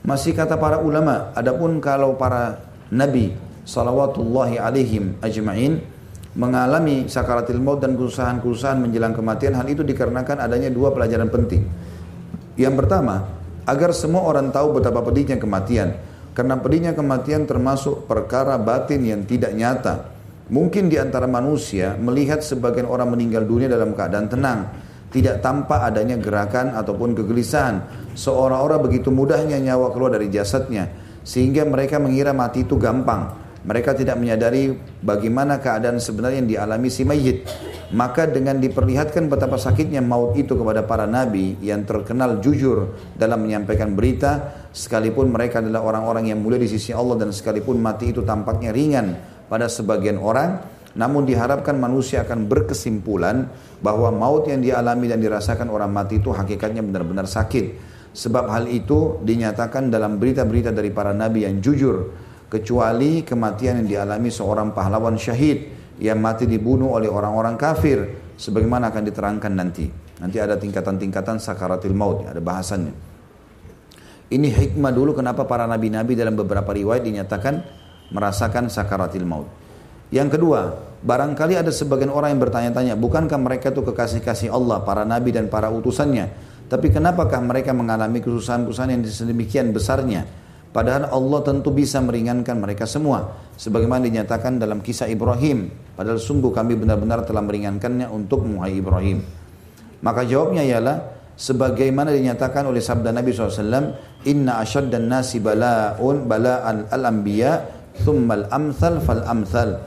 Masih kata para ulama, adapun kalau para nabi salawatullahi alaihim ajma'in mengalami sakaratil maut dan kesusahan-kesusahan menjelang kematian, hal itu dikarenakan adanya dua pelajaran penting. Yang pertama, agar semua orang tahu betapa pedihnya kematian. Karena pedihnya kematian termasuk perkara batin yang tidak nyata Mungkin di antara manusia melihat sebagian orang meninggal dunia dalam keadaan tenang, tidak tampak adanya gerakan ataupun kegelisahan, seorang-orang begitu mudahnya nyawa keluar dari jasadnya, sehingga mereka mengira mati itu gampang. Mereka tidak menyadari bagaimana keadaan sebenarnya yang dialami si mayit. Maka dengan diperlihatkan betapa sakitnya maut itu kepada para nabi yang terkenal jujur dalam menyampaikan berita, sekalipun mereka adalah orang-orang yang mulia di sisi Allah dan sekalipun mati itu tampaknya ringan pada sebagian orang namun diharapkan manusia akan berkesimpulan bahwa maut yang dialami dan dirasakan orang mati itu hakikatnya benar-benar sakit. Sebab hal itu dinyatakan dalam berita-berita dari para nabi yang jujur. Kecuali kematian yang dialami seorang pahlawan syahid yang mati dibunuh oleh orang-orang kafir. Sebagaimana akan diterangkan nanti. Nanti ada tingkatan-tingkatan sakaratil maut, ada bahasannya. Ini hikmah dulu kenapa para nabi-nabi dalam beberapa riwayat dinyatakan merasakan sakaratil maut. Yang kedua, barangkali ada sebagian orang yang bertanya-tanya, bukankah mereka itu kekasih-kasih Allah, para nabi dan para utusannya? Tapi kenapakah mereka mengalami kesusahan-kesusahan yang sedemikian besarnya? Padahal Allah tentu bisa meringankan mereka semua. Sebagaimana dinyatakan dalam kisah Ibrahim. Padahal sungguh kami benar-benar telah meringankannya untuk Muhai Ibrahim. Maka jawabnya ialah, sebagaimana dinyatakan oleh sabda Nabi SAW, Inna dan nasi bala'un bala'an al-anbiya thummal amthal fal amthal.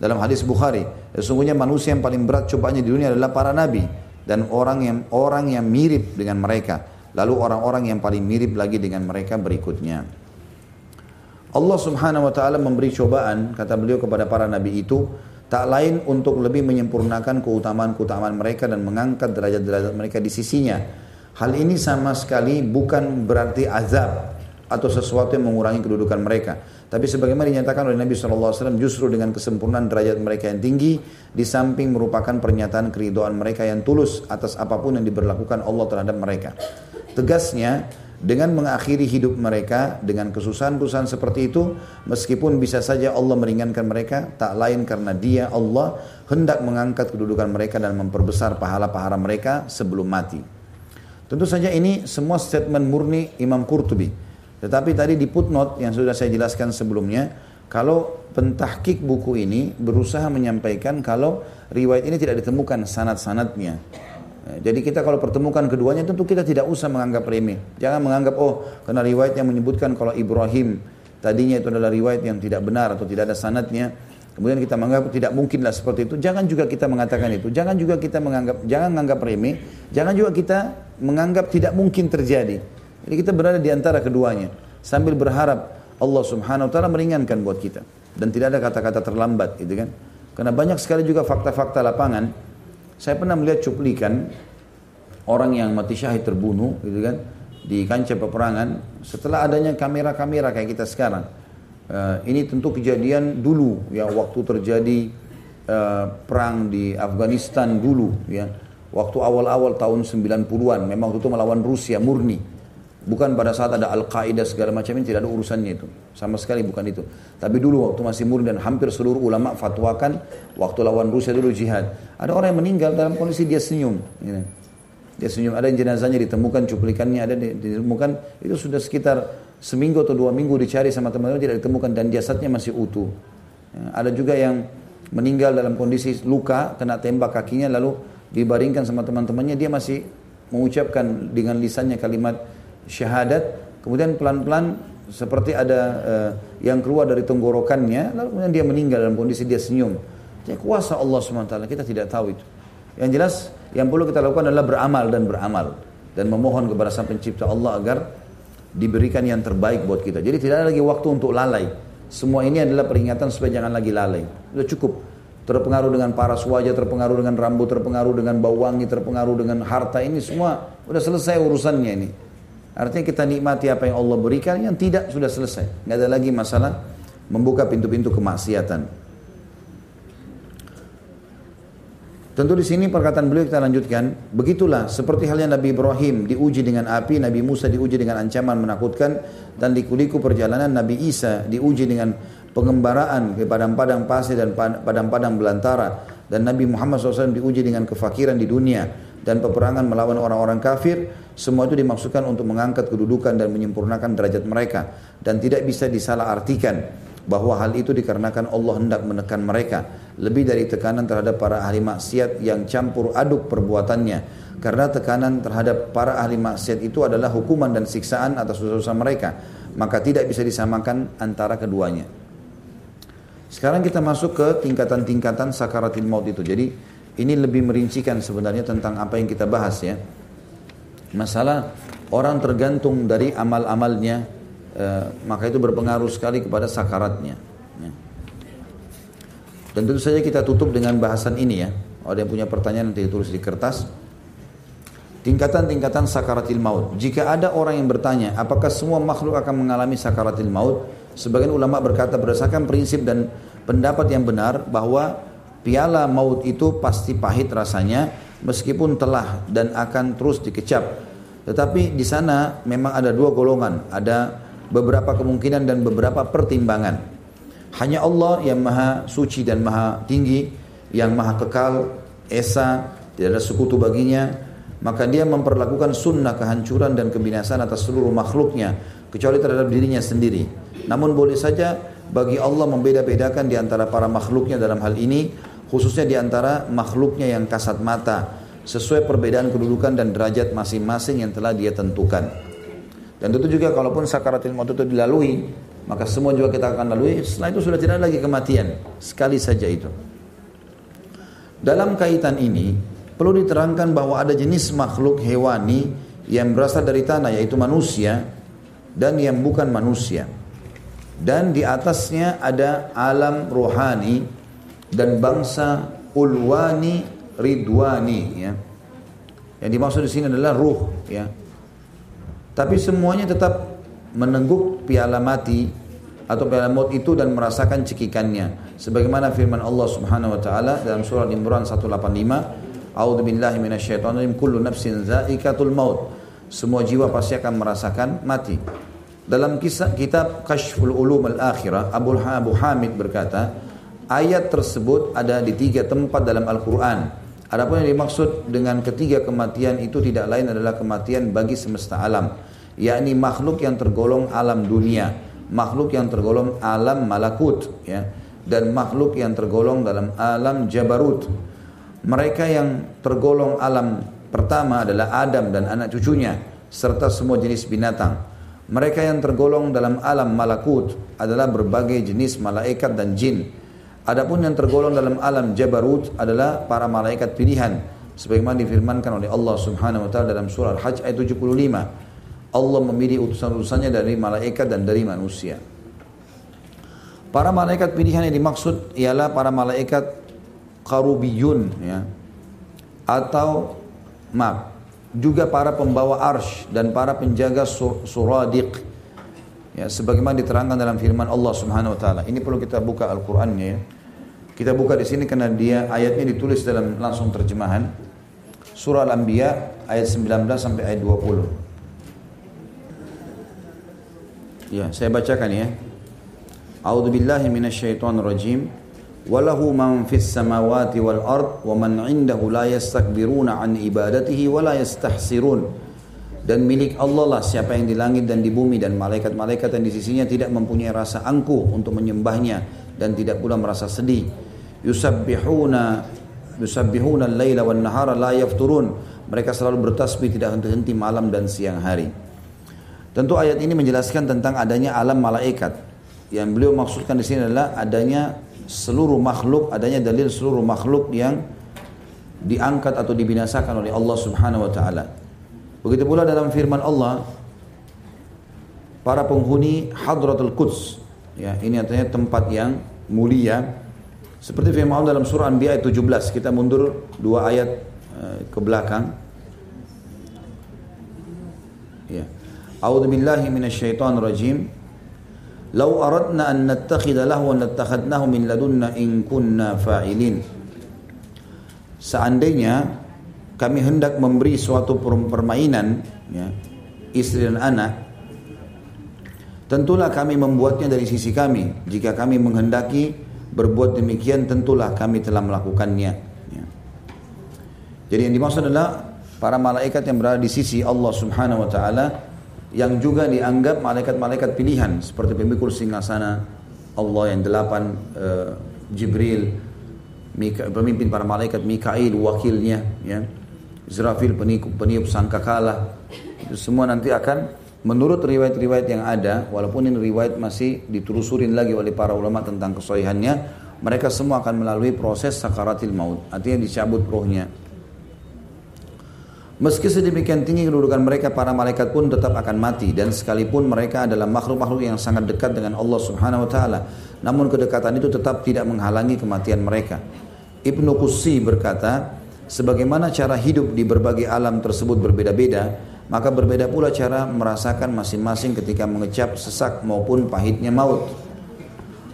Dalam hadis Bukhari, sesungguhnya manusia yang paling berat cobaannya di dunia adalah para nabi dan orang yang orang yang mirip dengan mereka. Lalu orang-orang yang paling mirip lagi dengan mereka berikutnya. Allah Subhanahu wa taala memberi cobaan kata beliau kepada para nabi itu tak lain untuk lebih menyempurnakan keutamaan-keutamaan mereka dan mengangkat derajat-derajat mereka di sisinya. Hal ini sama sekali bukan berarti azab atau sesuatu yang mengurangi kedudukan mereka. Tapi sebagaimana dinyatakan oleh Nabi SAW justru dengan kesempurnaan derajat mereka yang tinggi di samping merupakan pernyataan keridoan mereka yang tulus atas apa pun yang diberlakukan Allah terhadap mereka. Tegasnya dengan mengakhiri hidup mereka dengan kesusahan-kesusahan seperti itu meskipun bisa saja Allah meringankan mereka tak lain karena dia Allah hendak mengangkat kedudukan mereka dan memperbesar pahala-pahala mereka sebelum mati. Tentu saja ini semua statement murni Imam Qurtubi tetapi tadi di footnote yang sudah saya jelaskan sebelumnya, kalau pentahkik buku ini berusaha menyampaikan kalau riwayat ini tidak ditemukan sanat-sanatnya. Jadi kita kalau pertemukan keduanya tentu kita tidak usah menganggap remeh. Jangan menganggap oh karena riwayat yang menyebutkan kalau Ibrahim tadinya itu adalah riwayat yang tidak benar atau tidak ada sanatnya. Kemudian kita menganggap tidak mungkinlah seperti itu. Jangan juga kita mengatakan itu. Jangan juga kita menganggap jangan menganggap remeh. Jangan juga kita menganggap tidak mungkin terjadi. Jadi kita berada di antara keduanya sambil berharap Allah Subhanahu wa taala meringankan buat kita dan tidak ada kata-kata terlambat gitu kan. Karena banyak sekali juga fakta-fakta lapangan Saya pernah melihat cuplikan orang yang mati syahid terbunuh gitu kan di kancah peperangan setelah adanya kamera-kamera kayak kita sekarang. Uh, ini tentu kejadian dulu ya waktu terjadi uh, perang di Afghanistan dulu ya. Waktu awal-awal tahun 90-an memang itu melawan Rusia murni. Bukan pada saat ada Al-Qaeda segala macam ini tidak ada urusannya itu. Sama sekali bukan itu. Tapi dulu waktu masih murni dan hampir seluruh ulama fatwakan waktu lawan Rusia dulu jihad. Ada orang yang meninggal dalam kondisi dia senyum. Gitu. Dia senyum. Ada yang jenazahnya ditemukan, cuplikannya ada ditemukan. Itu sudah sekitar seminggu atau dua minggu dicari sama teman-teman tidak ditemukan dan jasadnya masih utuh. Ya, ada juga yang meninggal dalam kondisi luka, kena tembak kakinya lalu dibaringkan sama teman-temannya dia masih mengucapkan dengan lisannya kalimat syahadat kemudian pelan-pelan seperti ada uh, yang keluar dari tenggorokannya lalu kemudian dia meninggal dalam kondisi dia senyum. Jadi kuasa Allah SWT kita tidak tahu itu. Yang jelas yang perlu kita lakukan adalah beramal dan beramal dan memohon kepada sang pencipta Allah agar diberikan yang terbaik buat kita. Jadi tidak ada lagi waktu untuk lalai. Semua ini adalah peringatan supaya jangan lagi lalai. Sudah cukup. Terpengaruh dengan paras wajah, terpengaruh dengan rambut, terpengaruh dengan bau wangi, terpengaruh dengan harta ini semua udah selesai urusannya ini. Artinya kita nikmati apa yang Allah berikan, yang tidak sudah selesai. Nggak ada lagi masalah membuka pintu-pintu kemaksiatan. Tentu di sini perkataan beliau kita lanjutkan. Begitulah seperti halnya Nabi Ibrahim diuji dengan api, Nabi Musa diuji dengan ancaman menakutkan, dan di kuliku perjalanan Nabi Isa diuji dengan pengembaraan ke padang-padang pasir dan padang-padang belantara dan Nabi Muhammad SAW diuji dengan kefakiran di dunia dan peperangan melawan orang-orang kafir semua itu dimaksudkan untuk mengangkat kedudukan dan menyempurnakan derajat mereka. Dan tidak bisa disalahartikan bahwa hal itu dikarenakan Allah hendak menekan mereka. Lebih dari tekanan terhadap para ahli maksiat yang campur aduk perbuatannya. Karena tekanan terhadap para ahli maksiat itu adalah hukuman dan siksaan atas dosa-dosa mereka. Maka tidak bisa disamakan antara keduanya. Sekarang kita masuk ke tingkatan-tingkatan sakaratil maut itu. Jadi ini lebih merincikan sebenarnya tentang apa yang kita bahas ya. Masalah orang tergantung dari amal-amalnya, eh, maka itu berpengaruh sekali kepada sakaratnya. Ya. Dan tentu saja kita tutup dengan bahasan ini ya. Ada yang punya pertanyaan nanti ditulis di kertas. Tingkatan-tingkatan sakaratil maut. Jika ada orang yang bertanya, apakah semua makhluk akan mengalami sakaratil maut? Sebagian ulama berkata berdasarkan prinsip dan pendapat yang benar bahwa piala maut itu pasti pahit rasanya meskipun telah dan akan terus dikecap. Tetapi di sana memang ada dua golongan, ada beberapa kemungkinan dan beberapa pertimbangan. Hanya Allah yang maha suci dan maha tinggi, yang maha kekal, esa, tidak ada sekutu baginya, maka dia memperlakukan sunnah kehancuran dan kebinasaan atas seluruh makhluknya, kecuali terhadap dirinya sendiri. Namun boleh saja bagi Allah membeda-bedakan di antara para makhluknya dalam hal ini, khususnya di antara makhluknya yang kasat mata, sesuai perbedaan kedudukan dan derajat masing-masing yang telah dia tentukan. Dan tentu juga kalaupun sakaratil maut itu dilalui, maka semua juga kita akan lalui, setelah itu sudah tidak lagi kematian, sekali saja itu. Dalam kaitan ini, perlu diterangkan bahwa ada jenis makhluk hewani yang berasal dari tanah, yaitu manusia, dan yang bukan manusia dan di atasnya ada alam rohani dan bangsa ulwani ridwani ya. Yang dimaksud di sini adalah ruh ya. Tapi semuanya tetap menengguk piala mati atau piala maut itu dan merasakan cekikannya. Sebagaimana firman Allah Subhanahu wa taala dalam surah Imran 185, A'udzu billahi minasyaitonir kullu nafsin zaikatul maut. Semua jiwa pasti akan merasakan mati. Dalam kisah kitab Kashful Ulum Al-Akhirah, Abu Hamid berkata, ayat tersebut ada di tiga tempat dalam Al-Quran. Adapun yang dimaksud dengan ketiga kematian itu tidak lain adalah kematian bagi semesta alam, yakni makhluk yang tergolong alam dunia, makhluk yang tergolong alam malakut, ya, dan makhluk yang tergolong dalam alam jabarut. Mereka yang tergolong alam pertama adalah Adam dan anak cucunya, serta semua jenis binatang. Mereka yang tergolong dalam alam malakut adalah berbagai jenis malaikat dan jin. Adapun yang tergolong dalam alam jabarut adalah para malaikat pilihan. Sebagaimana difirmankan oleh Allah Subhanahu wa taala dalam surah Al-Hajj ayat 75. Allah memilih utusan-utusannya dari malaikat dan dari manusia. Para malaikat pilihan yang dimaksud ialah para malaikat karubiyun ya. atau maaf juga para pembawa arsh dan para penjaga sur, suradiq ya sebagaimana diterangkan dalam firman Allah Subhanahu wa taala ini perlu kita buka Al-Qur'annya ya kita buka di sini karena dia ayatnya ditulis dalam langsung terjemahan. Surah Al-Anbiya ayat 19 sampai ayat 20. Ya, saya bacakan ya. A'udzu billahi minasyaitonir rajim. Walahu man fis samawati wal ard wa man 'indahu la yastakbiruna an ibadatihi wa la yastahsirun dan milik Allah lah siapa yang di langit dan di bumi dan malaikat-malaikat yang di sisinya tidak mempunyai rasa angkuh untuk menyembahnya dan tidak pula merasa sedih yusabbihuna yusabbihuna al-laila wan nahara la yafturun. Mereka selalu bertasbih tidak henti-henti malam dan siang hari. Tentu ayat ini menjelaskan tentang adanya alam malaikat. Yang beliau maksudkan di sini adalah adanya seluruh makhluk adanya dalil seluruh makhluk yang diangkat atau dibinasakan oleh Allah Subhanahu wa taala. Begitu pula dalam firman Allah para penghuni Hadratul Quds. Ya ini artinya tempat yang mulia seperti firman Allah dalam surah Anbiya ayat 17 kita mundur dua ayat uh, ke belakang. Ya. A'udzu billahi minasyaitonir rajim. Lau aradna an nattakhidha lahwan lattakhadnahu min ladunna in kunna fa'ilin. Seandainya kami hendak memberi suatu permainan ya, istri dan anak tentulah kami membuatnya dari sisi kami. Jika kami menghendaki berbuat demikian tentulah kami telah melakukannya. Ya. jadi yang dimaksud adalah para malaikat yang berada di sisi Allah subhanahu wa ta'ala yang juga dianggap malaikat-malaikat pilihan seperti pemikul singgasana Allah yang delapan uh, Jibril Mika, pemimpin para malaikat Mikail wakilnya ya. Israfil peniup peniup sangkakala. Itu semua nanti akan menurut riwayat-riwayat yang ada walaupun ini riwayat masih ditelusurin lagi oleh para ulama tentang kesohihannya mereka semua akan melalui proses sakaratil maut artinya dicabut rohnya Meski sedemikian tinggi kedudukan mereka, para malaikat pun tetap akan mati dan sekalipun mereka adalah makhluk-makhluk yang sangat dekat dengan Allah Subhanahu wa taala, namun kedekatan itu tetap tidak menghalangi kematian mereka. Ibnu Qussi berkata, sebagaimana cara hidup di berbagai alam tersebut berbeda-beda, maka berbeda pula cara merasakan masing-masing ketika mengecap sesak maupun pahitnya maut.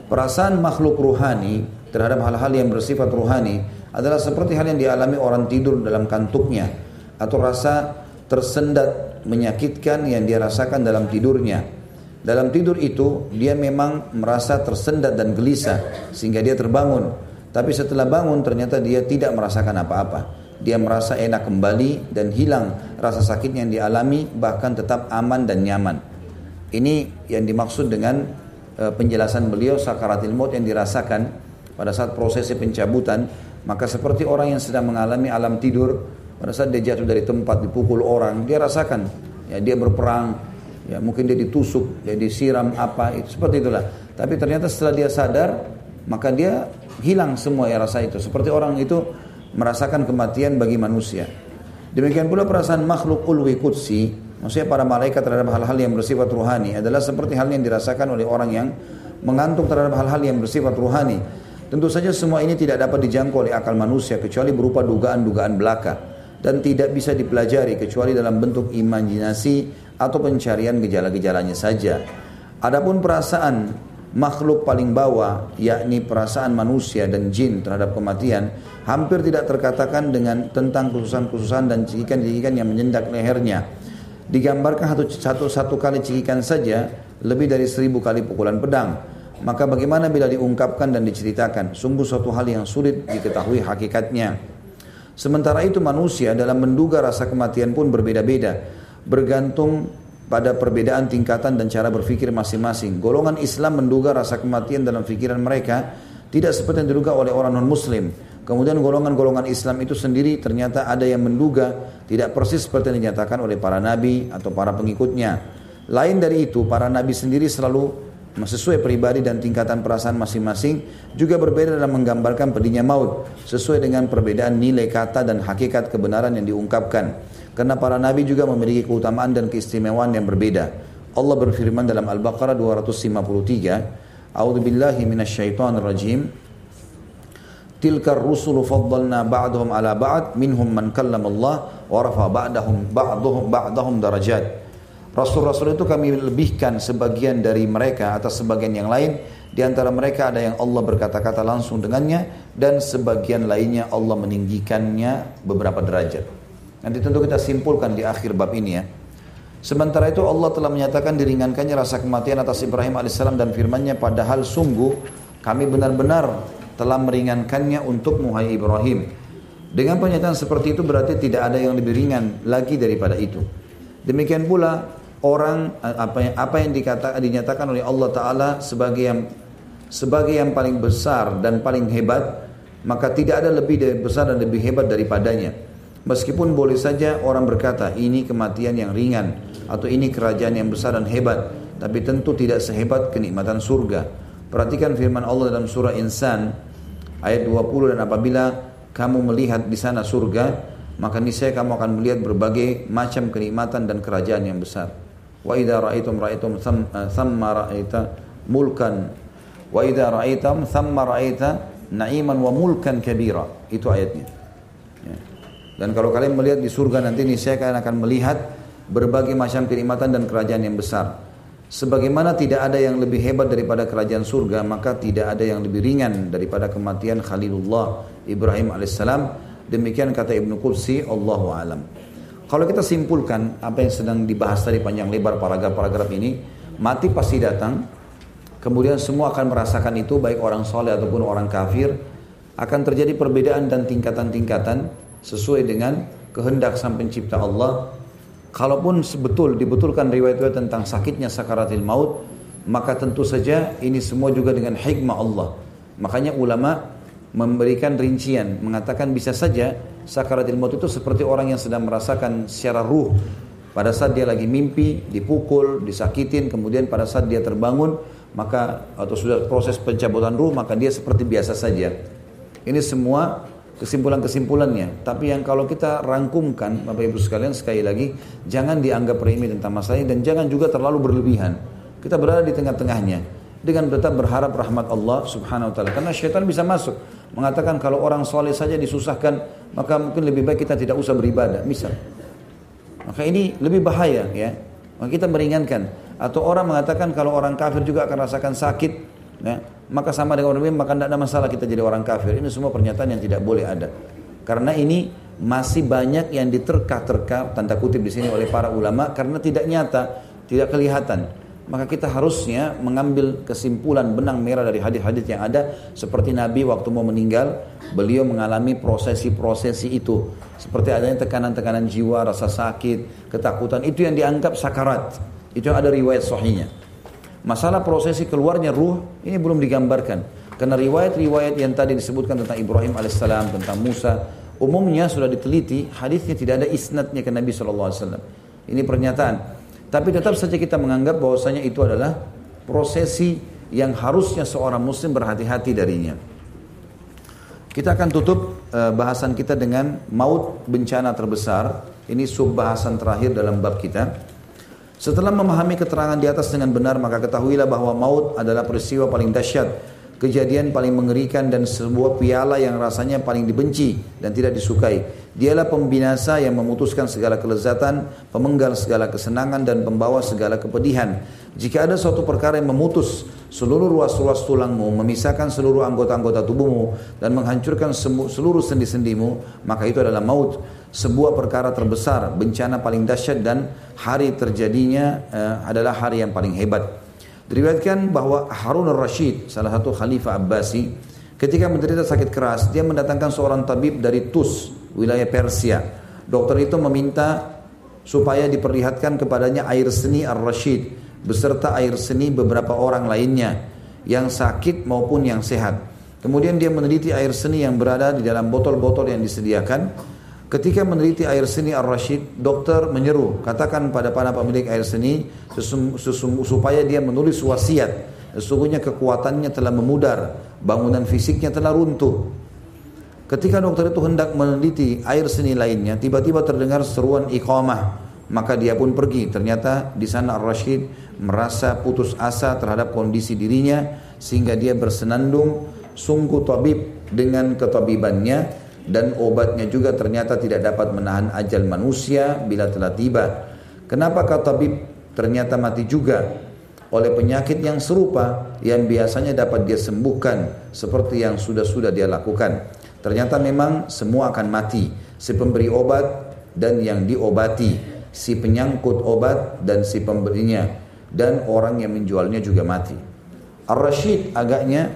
Perasaan makhluk ruhani terhadap hal-hal yang bersifat ruhani adalah seperti hal yang dialami orang tidur dalam kantuknya atau rasa tersendat menyakitkan yang dia rasakan dalam tidurnya. Dalam tidur itu dia memang merasa tersendat dan gelisah sehingga dia terbangun. Tapi setelah bangun ternyata dia tidak merasakan apa-apa. Dia merasa enak kembali dan hilang rasa sakit yang dialami bahkan tetap aman dan nyaman. Ini yang dimaksud dengan uh, penjelasan beliau sakaratil maut yang dirasakan pada saat prosesi pencabutan maka seperti orang yang sedang mengalami alam tidur pada saat dia jatuh dari tempat dipukul orang, dia rasakan ya dia berperang, ya mungkin dia ditusuk, dia disiram apa itu seperti itulah. Tapi ternyata setelah dia sadar, maka dia hilang semua ya rasa itu. Seperti orang itu merasakan kematian bagi manusia. Demikian pula perasaan makhluk ulwi kutsi, maksudnya para malaikat terhadap hal-hal yang bersifat ruhani adalah seperti hal yang dirasakan oleh orang yang mengantuk terhadap hal-hal yang bersifat ruhani. Tentu saja semua ini tidak dapat dijangkau oleh akal manusia kecuali berupa dugaan-dugaan belaka dan tidak bisa dipelajari kecuali dalam bentuk imajinasi atau pencarian gejala-gejalanya saja. Adapun perasaan makhluk paling bawah yakni perasaan manusia dan jin terhadap kematian hampir tidak terkatakan dengan tentang khususan-khususan dan cikikan-cikikan yang menyendak lehernya. Digambarkan satu, satu, satu kali cikikan saja lebih dari seribu kali pukulan pedang. Maka bagaimana bila diungkapkan dan diceritakan? Sungguh suatu hal yang sulit diketahui hakikatnya. Sementara itu manusia dalam menduga rasa kematian pun berbeda-beda, bergantung pada perbedaan tingkatan dan cara berpikir masing-masing. Golongan Islam menduga rasa kematian dalam pikiran mereka tidak seperti yang diduga oleh orang non-muslim. Kemudian golongan-golongan Islam itu sendiri ternyata ada yang menduga tidak persis seperti yang dinyatakan oleh para nabi atau para pengikutnya. Lain dari itu, para nabi sendiri selalu sesuai pribadi dan tingkatan perasaan masing-masing juga berbeda dalam menggambarkan pedihnya maut sesuai dengan perbedaan nilai kata dan hakikat kebenaran yang diungkapkan karena para nabi juga memiliki keutamaan dan keistimewaan yang berbeda. Allah berfirman dalam Al-Baqarah 253 A'udzu billahi minasyaitonir rajim. Tilka rusulu faddalna ba'dahum ala ba'd minhum man kallama Allah wa rafa ba'dahum ba'dahum ba'dahum darajat. Rasul-rasul itu kami lebihkan sebagian dari mereka atas sebagian yang lain. Di antara mereka ada yang Allah berkata-kata langsung dengannya dan sebagian lainnya Allah meninggikannya beberapa derajat. Nanti tentu kita simpulkan di akhir bab ini ya. Sementara itu Allah telah menyatakan diringankannya rasa kematian atas Ibrahim alaihissalam dan firmannya padahal sungguh kami benar-benar telah meringankannya untuk Muhai Ibrahim. Dengan pernyataan seperti itu berarti tidak ada yang lebih ringan lagi daripada itu. Demikian pula orang apa yang apa yang dikata, dinyatakan oleh Allah Taala sebagai yang sebagai yang paling besar dan paling hebat, maka tidak ada lebih dari besar dan lebih hebat daripadanya. Meskipun boleh saja orang berkata ini kematian yang ringan atau ini kerajaan yang besar dan hebat, tapi tentu tidak sehebat kenikmatan surga. Perhatikan firman Allah dalam surah Insan ayat 20 dan apabila kamu melihat di sana surga, maka niscaya kamu akan melihat berbagai macam kenikmatan dan kerajaan yang besar. Wa idza ra'aitum ra'aitum thamma ra'aita mulkan Wa idza ra'aitam thamma ra'aita na'iman wa mulkan kabira. Itu ayatnya. Dan kalau kalian melihat di surga nanti ini saya kalian akan melihat berbagai macam kenikmatan dan kerajaan yang besar. Sebagaimana tidak ada yang lebih hebat daripada kerajaan surga, maka tidak ada yang lebih ringan daripada kematian Khalilullah Ibrahim alaihissalam. Demikian kata Ibnu Qudsi, Allahu alam. Kalau kita simpulkan apa yang sedang dibahas tadi panjang lebar paragraf-paragraf ini, mati pasti datang, Kemudian semua akan merasakan itu baik orang soleh ataupun orang kafir. Akan terjadi perbedaan dan tingkatan-tingkatan sesuai dengan kehendak sang pencipta Allah. Kalaupun sebetul dibetulkan riwayat-riwayat tentang sakitnya sakaratil maut, maka tentu saja ini semua juga dengan hikmah Allah. Makanya ulama memberikan rincian, mengatakan bisa saja sakaratil maut itu seperti orang yang sedang merasakan secara ruh. Pada saat dia lagi mimpi, dipukul, disakitin, kemudian pada saat dia terbangun, maka atau sudah proses pencabutan ruh maka dia seperti biasa saja. Ini semua kesimpulan-kesimpulannya. Tapi yang kalau kita rangkumkan Bapak Ibu sekalian sekali lagi jangan dianggap remeh tentang masalah ini dan jangan juga terlalu berlebihan. Kita berada di tengah-tengahnya dengan tetap berharap rahmat Allah Subhanahu wa taala. Karena syaitan bisa masuk mengatakan kalau orang soleh saja disusahkan maka mungkin lebih baik kita tidak usah beribadah misal. Maka ini lebih bahaya ya. Maka kita meringankan. Atau orang mengatakan kalau orang kafir juga akan rasakan sakit, ya, maka sama dengan orang maka tidak ada masalah kita jadi orang kafir. Ini semua pernyataan yang tidak boleh ada. Karena ini masih banyak yang diterka-terka tanda kutip di sini oleh para ulama karena tidak nyata, tidak kelihatan. Maka kita harusnya mengambil kesimpulan benang merah dari hadis-hadis yang ada seperti Nabi waktu mau meninggal, beliau mengalami prosesi-prosesi itu. Seperti adanya tekanan-tekanan jiwa, rasa sakit, ketakutan, itu yang dianggap sakarat. Itu ada riwayat sahihnya. Masalah prosesi keluarnya ruh ini belum digambarkan. Karena riwayat-riwayat yang tadi disebutkan tentang Ibrahim alaihissalam, tentang Musa, umumnya sudah diteliti, hadisnya tidak ada isnadnya ke Nabi SAW. Ini pernyataan. Tapi tetap saja kita menganggap bahwasanya itu adalah prosesi yang harusnya seorang muslim berhati-hati darinya. Kita akan tutup uh, bahasan kita dengan maut bencana terbesar. Ini sub bahasan terakhir dalam bab kita. Setelah memahami keterangan di atas dengan benar, maka ketahuilah bahwa maut adalah peristiwa paling dahsyat, kejadian paling mengerikan dan sebuah piala yang rasanya paling dibenci dan tidak disukai. Dialah pembinasa yang memutuskan segala kelezatan, pemenggal segala kesenangan dan pembawa segala kepedihan. Jika ada suatu perkara yang memutus seluruh ruas-ruas tulangmu, memisahkan seluruh anggota-anggota tubuhmu dan menghancurkan seluruh sendi-sendimu, maka itu adalah maut sebuah perkara terbesar, bencana paling dahsyat dan hari terjadinya uh, adalah hari yang paling hebat. Diriwayatkan bahwa Harun al-Rashid, salah satu khalifah Abbasi, ketika menderita sakit keras, dia mendatangkan seorang tabib dari Tus, wilayah Persia. Dokter itu meminta supaya diperlihatkan kepadanya air seni al-Rashid beserta air seni beberapa orang lainnya yang sakit maupun yang sehat. Kemudian dia meneliti air seni yang berada di dalam botol-botol yang disediakan Ketika meneliti air seni Ar-Rashid, dokter menyeru, katakan pada para pemilik air seni supaya dia menulis wasiat. Sesungguhnya kekuatannya telah memudar, bangunan fisiknya telah runtuh. Ketika dokter itu hendak meneliti air seni lainnya, tiba-tiba terdengar seruan iqamah. Maka dia pun pergi. Ternyata di sana Ar-Rashid merasa putus asa terhadap kondisi dirinya sehingga dia bersenandung sungguh tabib dengan ketabibannya dan obatnya juga ternyata tidak dapat menahan ajal manusia bila telah tiba. Kenapa kata tabib ternyata mati juga oleh penyakit yang serupa yang biasanya dapat dia sembuhkan seperti yang sudah-sudah dia lakukan. Ternyata memang semua akan mati, si pemberi obat dan yang diobati, si penyangkut obat dan si pemberinya dan orang yang menjualnya juga mati. Ar-Rashid agaknya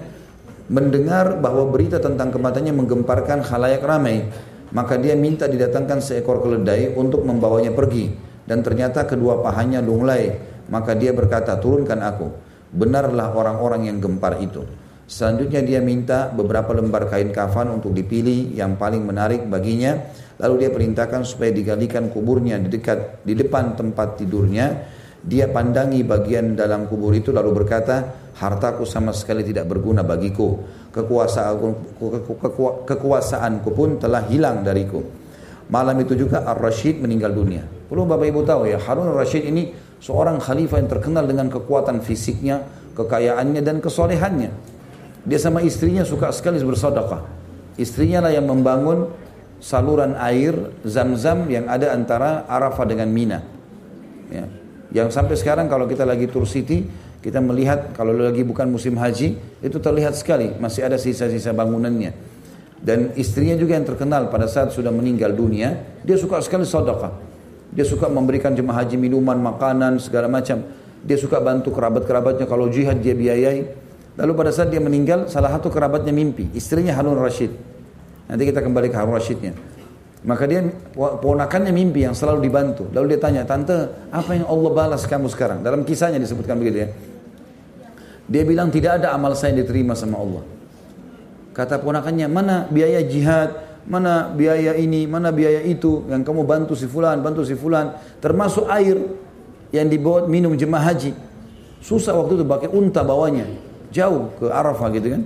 mendengar bahwa berita tentang kematiannya menggemparkan khalayak ramai, maka dia minta didatangkan seekor keledai untuk membawanya pergi dan ternyata kedua pahanya lunglai, maka dia berkata, "Turunkan aku." Benarlah orang-orang yang gempar itu. Selanjutnya dia minta beberapa lembar kain kafan untuk dipilih yang paling menarik baginya. Lalu dia perintahkan supaya digalikan kuburnya di dekat di depan tempat tidurnya dia pandangi bagian dalam kubur itu lalu berkata, hartaku sama sekali tidak berguna bagiku. Kekuasaanku, kekuasaanku pun telah hilang dariku. Malam itu juga Ar-Rashid meninggal dunia. Perlu Bapak Ibu tahu ya, Harun Ar-Rashid ini seorang khalifah yang terkenal dengan kekuatan fisiknya, kekayaannya dan kesolehannya. Dia sama istrinya suka sekali bersedekah. Istrinya lah yang membangun saluran air zam-zam yang ada antara Arafah dengan Mina. Ya. Yang sampai sekarang kalau kita lagi tur city, kita melihat kalau lagi bukan musim haji, itu terlihat sekali masih ada sisa-sisa bangunannya. Dan istrinya juga yang terkenal pada saat sudah meninggal dunia, dia suka sekali sedekah. Dia suka memberikan jemaah haji minuman, makanan, segala macam. Dia suka bantu kerabat-kerabatnya kalau jihad dia biayai. Lalu pada saat dia meninggal, salah satu kerabatnya mimpi, istrinya Harun Rashid. Nanti kita kembali ke Harun Rashidnya. Maka dia ponakannya mimpi yang selalu dibantu. Lalu dia tanya, tante apa yang Allah balas kamu sekarang? Dalam kisahnya disebutkan begitu ya. Dia bilang tidak ada amal saya yang diterima sama Allah. Kata ponakannya, mana biaya jihad, mana biaya ini, mana biaya itu yang kamu bantu si fulan, bantu si fulan, termasuk air yang dibawa minum jemaah haji. Susah waktu itu pakai unta bawanya, jauh ke Arafah gitu kan.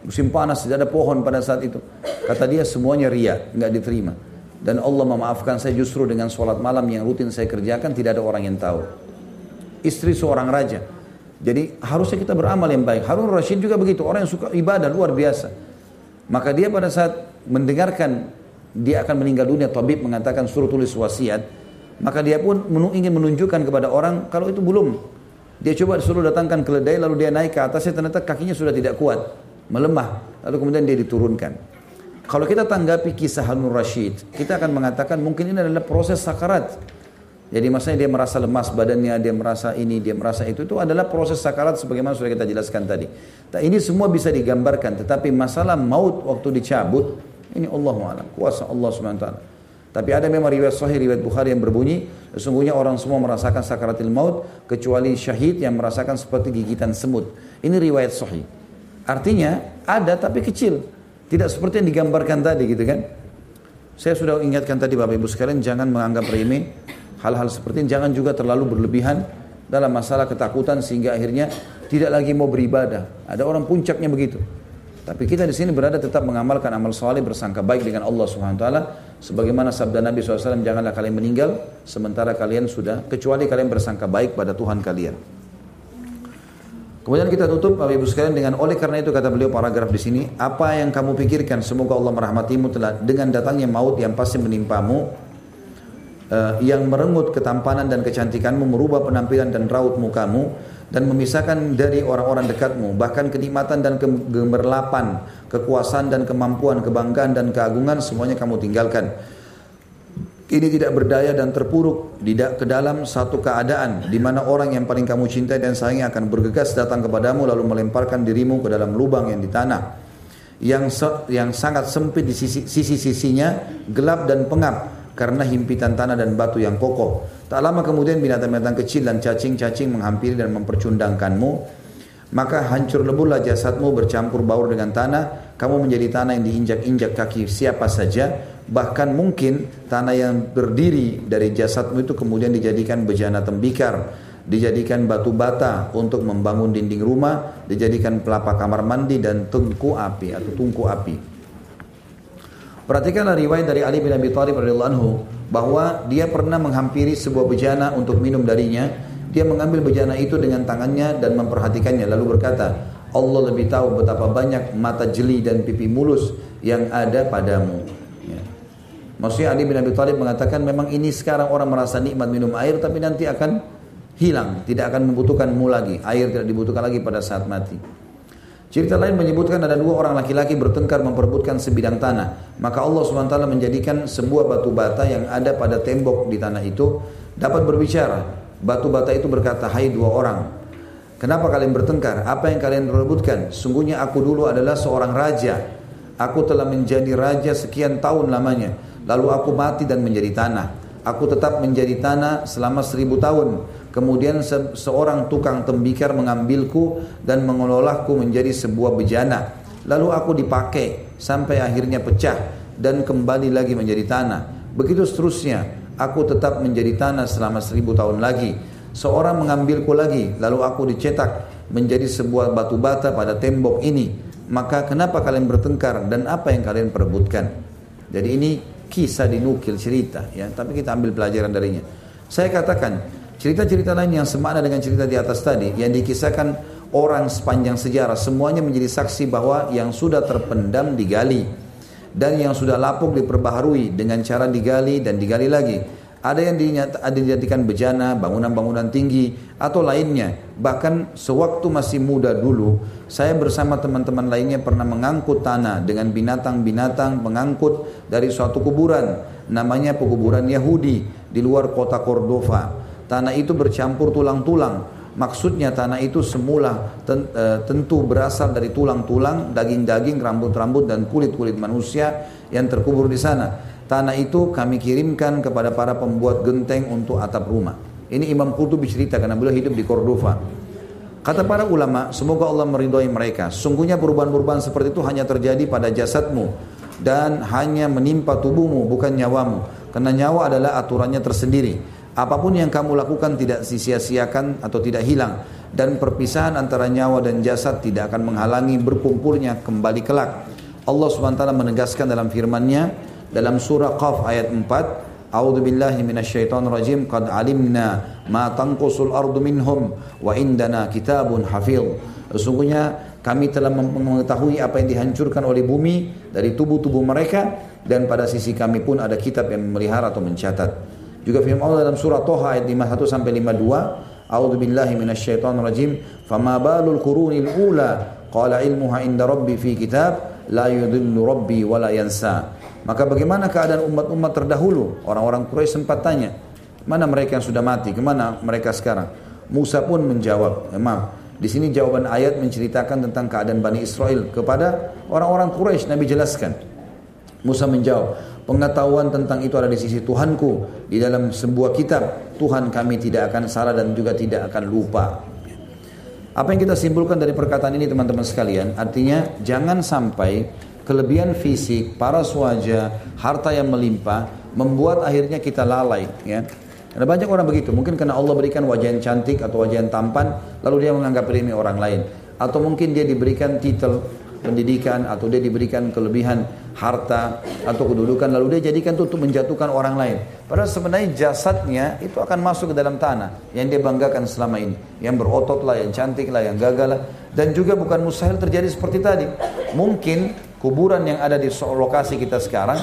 Musim panas tidak ada pohon pada saat itu. Kata dia semuanya ria, nggak diterima. Dan Allah memaafkan saya justru dengan sholat malam yang rutin saya kerjakan tidak ada orang yang tahu. Istri seorang raja. Jadi harusnya kita beramal yang baik. Harun Rashid juga begitu. Orang yang suka ibadah luar biasa. Maka dia pada saat mendengarkan dia akan meninggal dunia. Tabib mengatakan suruh tulis wasiat. Maka dia pun ingin menunjukkan kepada orang kalau itu belum. Dia coba disuruh datangkan keledai lalu dia naik ke atasnya ternyata kakinya sudah tidak kuat. Melemah. Lalu kemudian dia diturunkan. Kalau kita tanggapi kisah Harun Rashid, kita akan mengatakan mungkin ini adalah proses sakarat. Jadi maksudnya dia merasa lemas badannya, dia merasa ini, dia merasa itu. Itu adalah proses sakarat sebagaimana sudah kita jelaskan tadi. Ini semua bisa digambarkan. Tetapi masalah maut waktu dicabut, ini Allah alam. Kuasa Allah SWT. Tapi ada memang riwayat sahih, riwayat Bukhari yang berbunyi, sesungguhnya orang semua merasakan sakaratil maut, kecuali syahid yang merasakan seperti gigitan semut. Ini riwayat sahih. Artinya ada tapi kecil. Tidak seperti yang digambarkan tadi gitu kan. Saya sudah ingatkan tadi Bapak Ibu sekalian jangan menganggap remeh hal-hal seperti ini. Jangan juga terlalu berlebihan dalam masalah ketakutan sehingga akhirnya tidak lagi mau beribadah. Ada orang puncaknya begitu. Tapi kita di sini berada tetap mengamalkan amal soleh bersangka baik dengan Allah Subhanahu Taala. Sebagaimana sabda Nabi SAW, janganlah kalian meninggal sementara kalian sudah kecuali kalian bersangka baik pada Tuhan kalian. Kemudian kita tutup Bapak Ibu sekalian dengan oleh karena itu kata beliau paragraf di sini, apa yang kamu pikirkan semoga Allah merahmatimu telah dengan datangnya maut yang pasti menimpamu uh, yang merenggut ketampanan dan kecantikanmu, merubah penampilan dan raut mukamu dan memisahkan dari orang-orang dekatmu, bahkan kenikmatan dan kegemerlapan, kekuasaan dan kemampuan, kebanggaan dan keagungan semuanya kamu tinggalkan ini tidak berdaya dan terpuruk tidak ke dalam satu keadaan di mana orang yang paling kamu cintai dan sayangi akan bergegas datang kepadamu lalu melemparkan dirimu ke dalam lubang yang di tanah yang yang sangat sempit di sisi sisi-sisinya gelap dan pengap karena himpitan tanah dan batu yang kokoh. Tak lama kemudian binatang-binatang kecil dan cacing-cacing menghampiri dan mempercundangkanmu. Maka hancur leburlah jasadmu bercampur baur dengan tanah. Kamu menjadi tanah yang diinjak-injak kaki siapa saja Bahkan mungkin tanah yang berdiri dari jasadmu itu kemudian dijadikan bejana tembikar, dijadikan batu bata untuk membangun dinding rumah, dijadikan pelapa kamar mandi dan tungku api atau tungku api. Perhatikanlah riwayat dari Ali bin Abi Thalib radhiyallahu anhu bahwa dia pernah menghampiri sebuah bejana untuk minum darinya. Dia mengambil bejana itu dengan tangannya dan memperhatikannya lalu berkata, Allah lebih tahu betapa banyak mata jeli dan pipi mulus yang ada padamu. Ya. Maksudnya Ali bin Abi Thalib mengatakan memang ini sekarang orang merasa nikmat minum air tapi nanti akan hilang, tidak akan membutuhkanmu lagi. Air tidak dibutuhkan lagi pada saat mati. Cerita lain menyebutkan ada dua orang laki-laki bertengkar memperebutkan sebidang tanah. Maka Allah SWT menjadikan sebuah batu bata yang ada pada tembok di tanah itu dapat berbicara. Batu bata itu berkata, hai dua orang. Kenapa kalian bertengkar? Apa yang kalian perebutkan? Sungguhnya aku dulu adalah seorang raja. Aku telah menjadi raja sekian tahun lamanya. Lalu aku mati dan menjadi tanah. Aku tetap menjadi tanah selama seribu tahun Kemudian se seorang tukang tembikar mengambilku dan mengelolahku menjadi sebuah bejana. Lalu aku dipakai sampai akhirnya pecah dan kembali lagi menjadi tanah. Begitu seterusnya. Aku tetap menjadi tanah selama seribu tahun lagi. Seorang mengambilku lagi, lalu aku dicetak menjadi sebuah batu bata pada tembok ini. Maka kenapa kalian bertengkar dan apa yang kalian perebutkan? Jadi ini kisah dinukil cerita ya, tapi kita ambil pelajaran darinya. Saya katakan Cerita-cerita lain yang semakna dengan cerita di atas tadi yang dikisahkan orang sepanjang sejarah semuanya menjadi saksi bahwa yang sudah terpendam digali dan yang sudah lapuk diperbaharui dengan cara digali dan digali lagi. Ada yang dijadikan bejana, bangunan-bangunan tinggi atau lainnya. Bahkan sewaktu masih muda dulu, saya bersama teman-teman lainnya pernah mengangkut tanah dengan binatang-binatang mengangkut dari suatu kuburan namanya pekuburan Yahudi di luar kota Cordova. Tanah itu bercampur tulang-tulang. Maksudnya tanah itu semula e, tentu berasal dari tulang-tulang, daging-daging, rambut-rambut dan kulit-kulit manusia yang terkubur di sana. Tanah itu kami kirimkan kepada para pembuat genteng untuk atap rumah. Ini Imam Qurtubi cerita karena beliau hidup di Cordova. Kata para ulama, semoga Allah meridhoi mereka. Sungguhnya perubahan-perubahan seperti itu hanya terjadi pada jasadmu dan hanya menimpa tubuhmu bukan nyawamu. Karena nyawa adalah aturannya tersendiri. Apa pun yang kamu lakukan tidak sia-siakan atau tidak hilang dan perpisahan antara nyawa dan jasad tidak akan menghalangi berkumpulnya kembali kelak. Allah SWT menegaskan dalam firman-Nya dalam surah Qaf ayat 4, A'udzu billahi minasyaitonir rajim qad alimna ma tanqusul ardu minhum wa indana kitabun hafiz. Sesungguhnya kami telah mengetahui apa yang dihancurkan oleh bumi dari tubuh-tubuh mereka dan pada sisi kami pun ada kitab yang memelihara atau mencatat. Juga firman Allah dalam surah Toha ayat 51 sampai 52, A'udzu billahi minasyaitonir rajim, "Fama balul qurunil ula qala ilmuha inda rabbi fi kitab la yudhillu rabbi wa la yansa." Maka bagaimana keadaan umat-umat terdahulu? Orang-orang Quraisy sempat tanya, mana mereka yang sudah mati? Ke mana mereka sekarang? Musa pun menjawab, maaf, di sini jawaban ayat menceritakan tentang keadaan Bani Israel kepada orang-orang Quraisy. Nabi jelaskan. Musa menjawab, Pengetahuan tentang itu ada di sisi Tuhanku di dalam sebuah kitab. Tuhan kami tidak akan salah dan juga tidak akan lupa. Apa yang kita simpulkan dari perkataan ini teman-teman sekalian? Artinya jangan sampai kelebihan fisik, paras wajah, harta yang melimpah membuat akhirnya kita lalai. Ya. Ada banyak orang begitu. Mungkin karena Allah berikan wajah yang cantik atau wajah yang tampan, lalu dia menganggap ini orang lain. Atau mungkin dia diberikan titel pendidikan atau dia diberikan kelebihan harta atau kedudukan lalu dia jadikan itu untuk menjatuhkan orang lain. Padahal sebenarnya jasadnya itu akan masuk ke dalam tanah yang dia banggakan selama ini. Yang berotot lah, yang cantik lah, yang gagal lah. Dan juga bukan mustahil terjadi seperti tadi. Mungkin kuburan yang ada di lokasi kita sekarang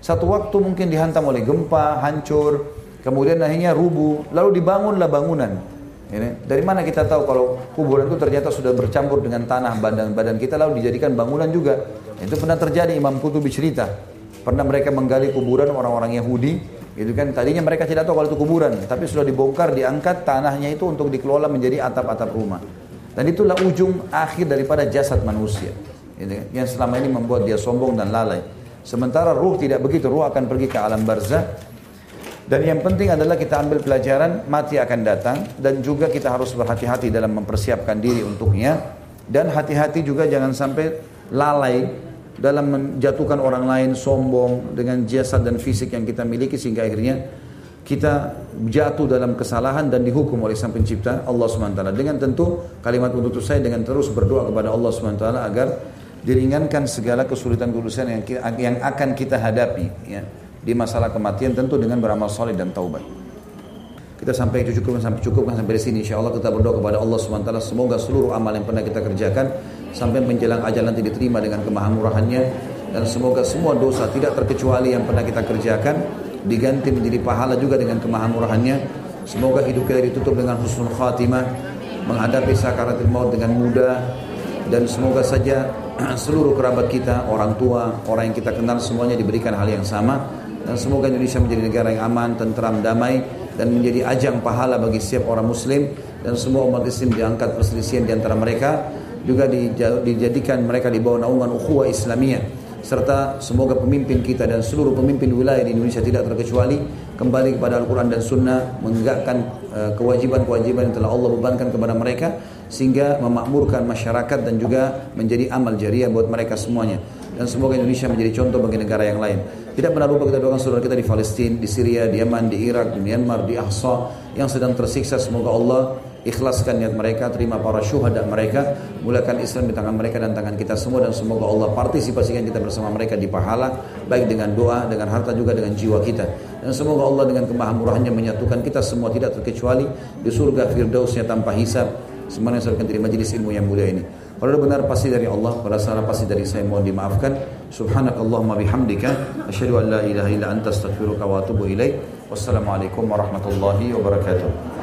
satu waktu mungkin dihantam oleh gempa, hancur, kemudian akhirnya rubuh, lalu dibangunlah bangunan ini, dari mana kita tahu kalau kuburan itu ternyata sudah bercampur dengan tanah badan-badan kita lalu dijadikan bangunan juga. Itu pernah terjadi Imam Qutubi cerita. Pernah mereka menggali kuburan orang-orang Yahudi, itu kan tadinya mereka tidak tahu kalau itu kuburan, tapi sudah dibongkar, diangkat tanahnya itu untuk dikelola menjadi atap-atap rumah. Dan itulah ujung akhir daripada jasad manusia. Gitu kan? Yang selama ini membuat dia sombong dan lalai. Sementara ruh tidak begitu, ruh akan pergi ke alam barzah dan yang penting adalah kita ambil pelajaran mati akan datang dan juga kita harus berhati-hati dalam mempersiapkan diri untuknya dan hati-hati juga jangan sampai lalai dalam menjatuhkan orang lain sombong dengan jasad dan fisik yang kita miliki sehingga akhirnya kita jatuh dalam kesalahan dan dihukum oleh Sang Pencipta Allah SWT. Dengan tentu kalimat untuk saya dengan terus berdoa kepada Allah SWT agar diringankan segala kesulitan-kesulitan yang, yang akan kita hadapi. Ya di masalah kematian tentu dengan beramal soleh dan taubat. Kita sampai cukupkan sampai cukupkan sampai di sini. Insya Allah kita berdoa kepada Allah SWT. Semoga seluruh amal yang pernah kita kerjakan sampai menjelang ajal nanti diterima dengan kemahamurahannya dan semoga semua dosa tidak terkecuali yang pernah kita kerjakan diganti menjadi pahala juga dengan kemahamurahannya. Semoga hidup kita ditutup dengan husnul khatimah, menghadapi sakaratul maut dengan mudah dan semoga saja (clears throat) seluruh kerabat kita, orang tua, orang yang kita kenal semuanya diberikan hal yang sama. Dan semoga Indonesia menjadi negara yang aman, tentram, damai dan menjadi ajang pahala bagi setiap orang muslim. Dan semua umat muslim diangkat perselisihan di antara mereka. Juga dijadikan mereka di bawah naungan ukhuwah Islamiyah. Serta semoga pemimpin kita dan seluruh pemimpin wilayah di Indonesia tidak terkecuali kembali kepada Al-Quran dan Sunnah menegakkan eh, kewajiban-kewajiban yang telah Allah bebankan kepada mereka sehingga memakmurkan masyarakat dan juga menjadi amal jariah buat mereka semuanya dan semoga Indonesia menjadi contoh bagi negara yang lain. Tidak pernah lupa kita doakan saudara kita di Palestina, di Syria, di Yaman, di Irak, di Myanmar, di Ahsa yang sedang tersiksa. Semoga Allah ikhlaskan niat mereka, terima para syuhada mereka, mulakan Islam di tangan mereka dan tangan kita semua dan semoga Allah partisipasikan kita bersama mereka di pahala baik dengan doa, dengan harta juga dengan jiwa kita. Dan semoga Allah dengan kemahamurahannya menyatukan kita semua tidak terkecuali di surga firdausnya tanpa hisab. Semuanya saya di majelis ilmu yang mulia ini. Kalau benar pasti dari Allah, kalau salah pasti dari saya mohon dimaafkan. Subhanakallahumma bihamdika asyhadu an la ilaha illa anta astaghfiruka wa atubu ilaik. Wassalamualaikum warahmatullahi wabarakatuh.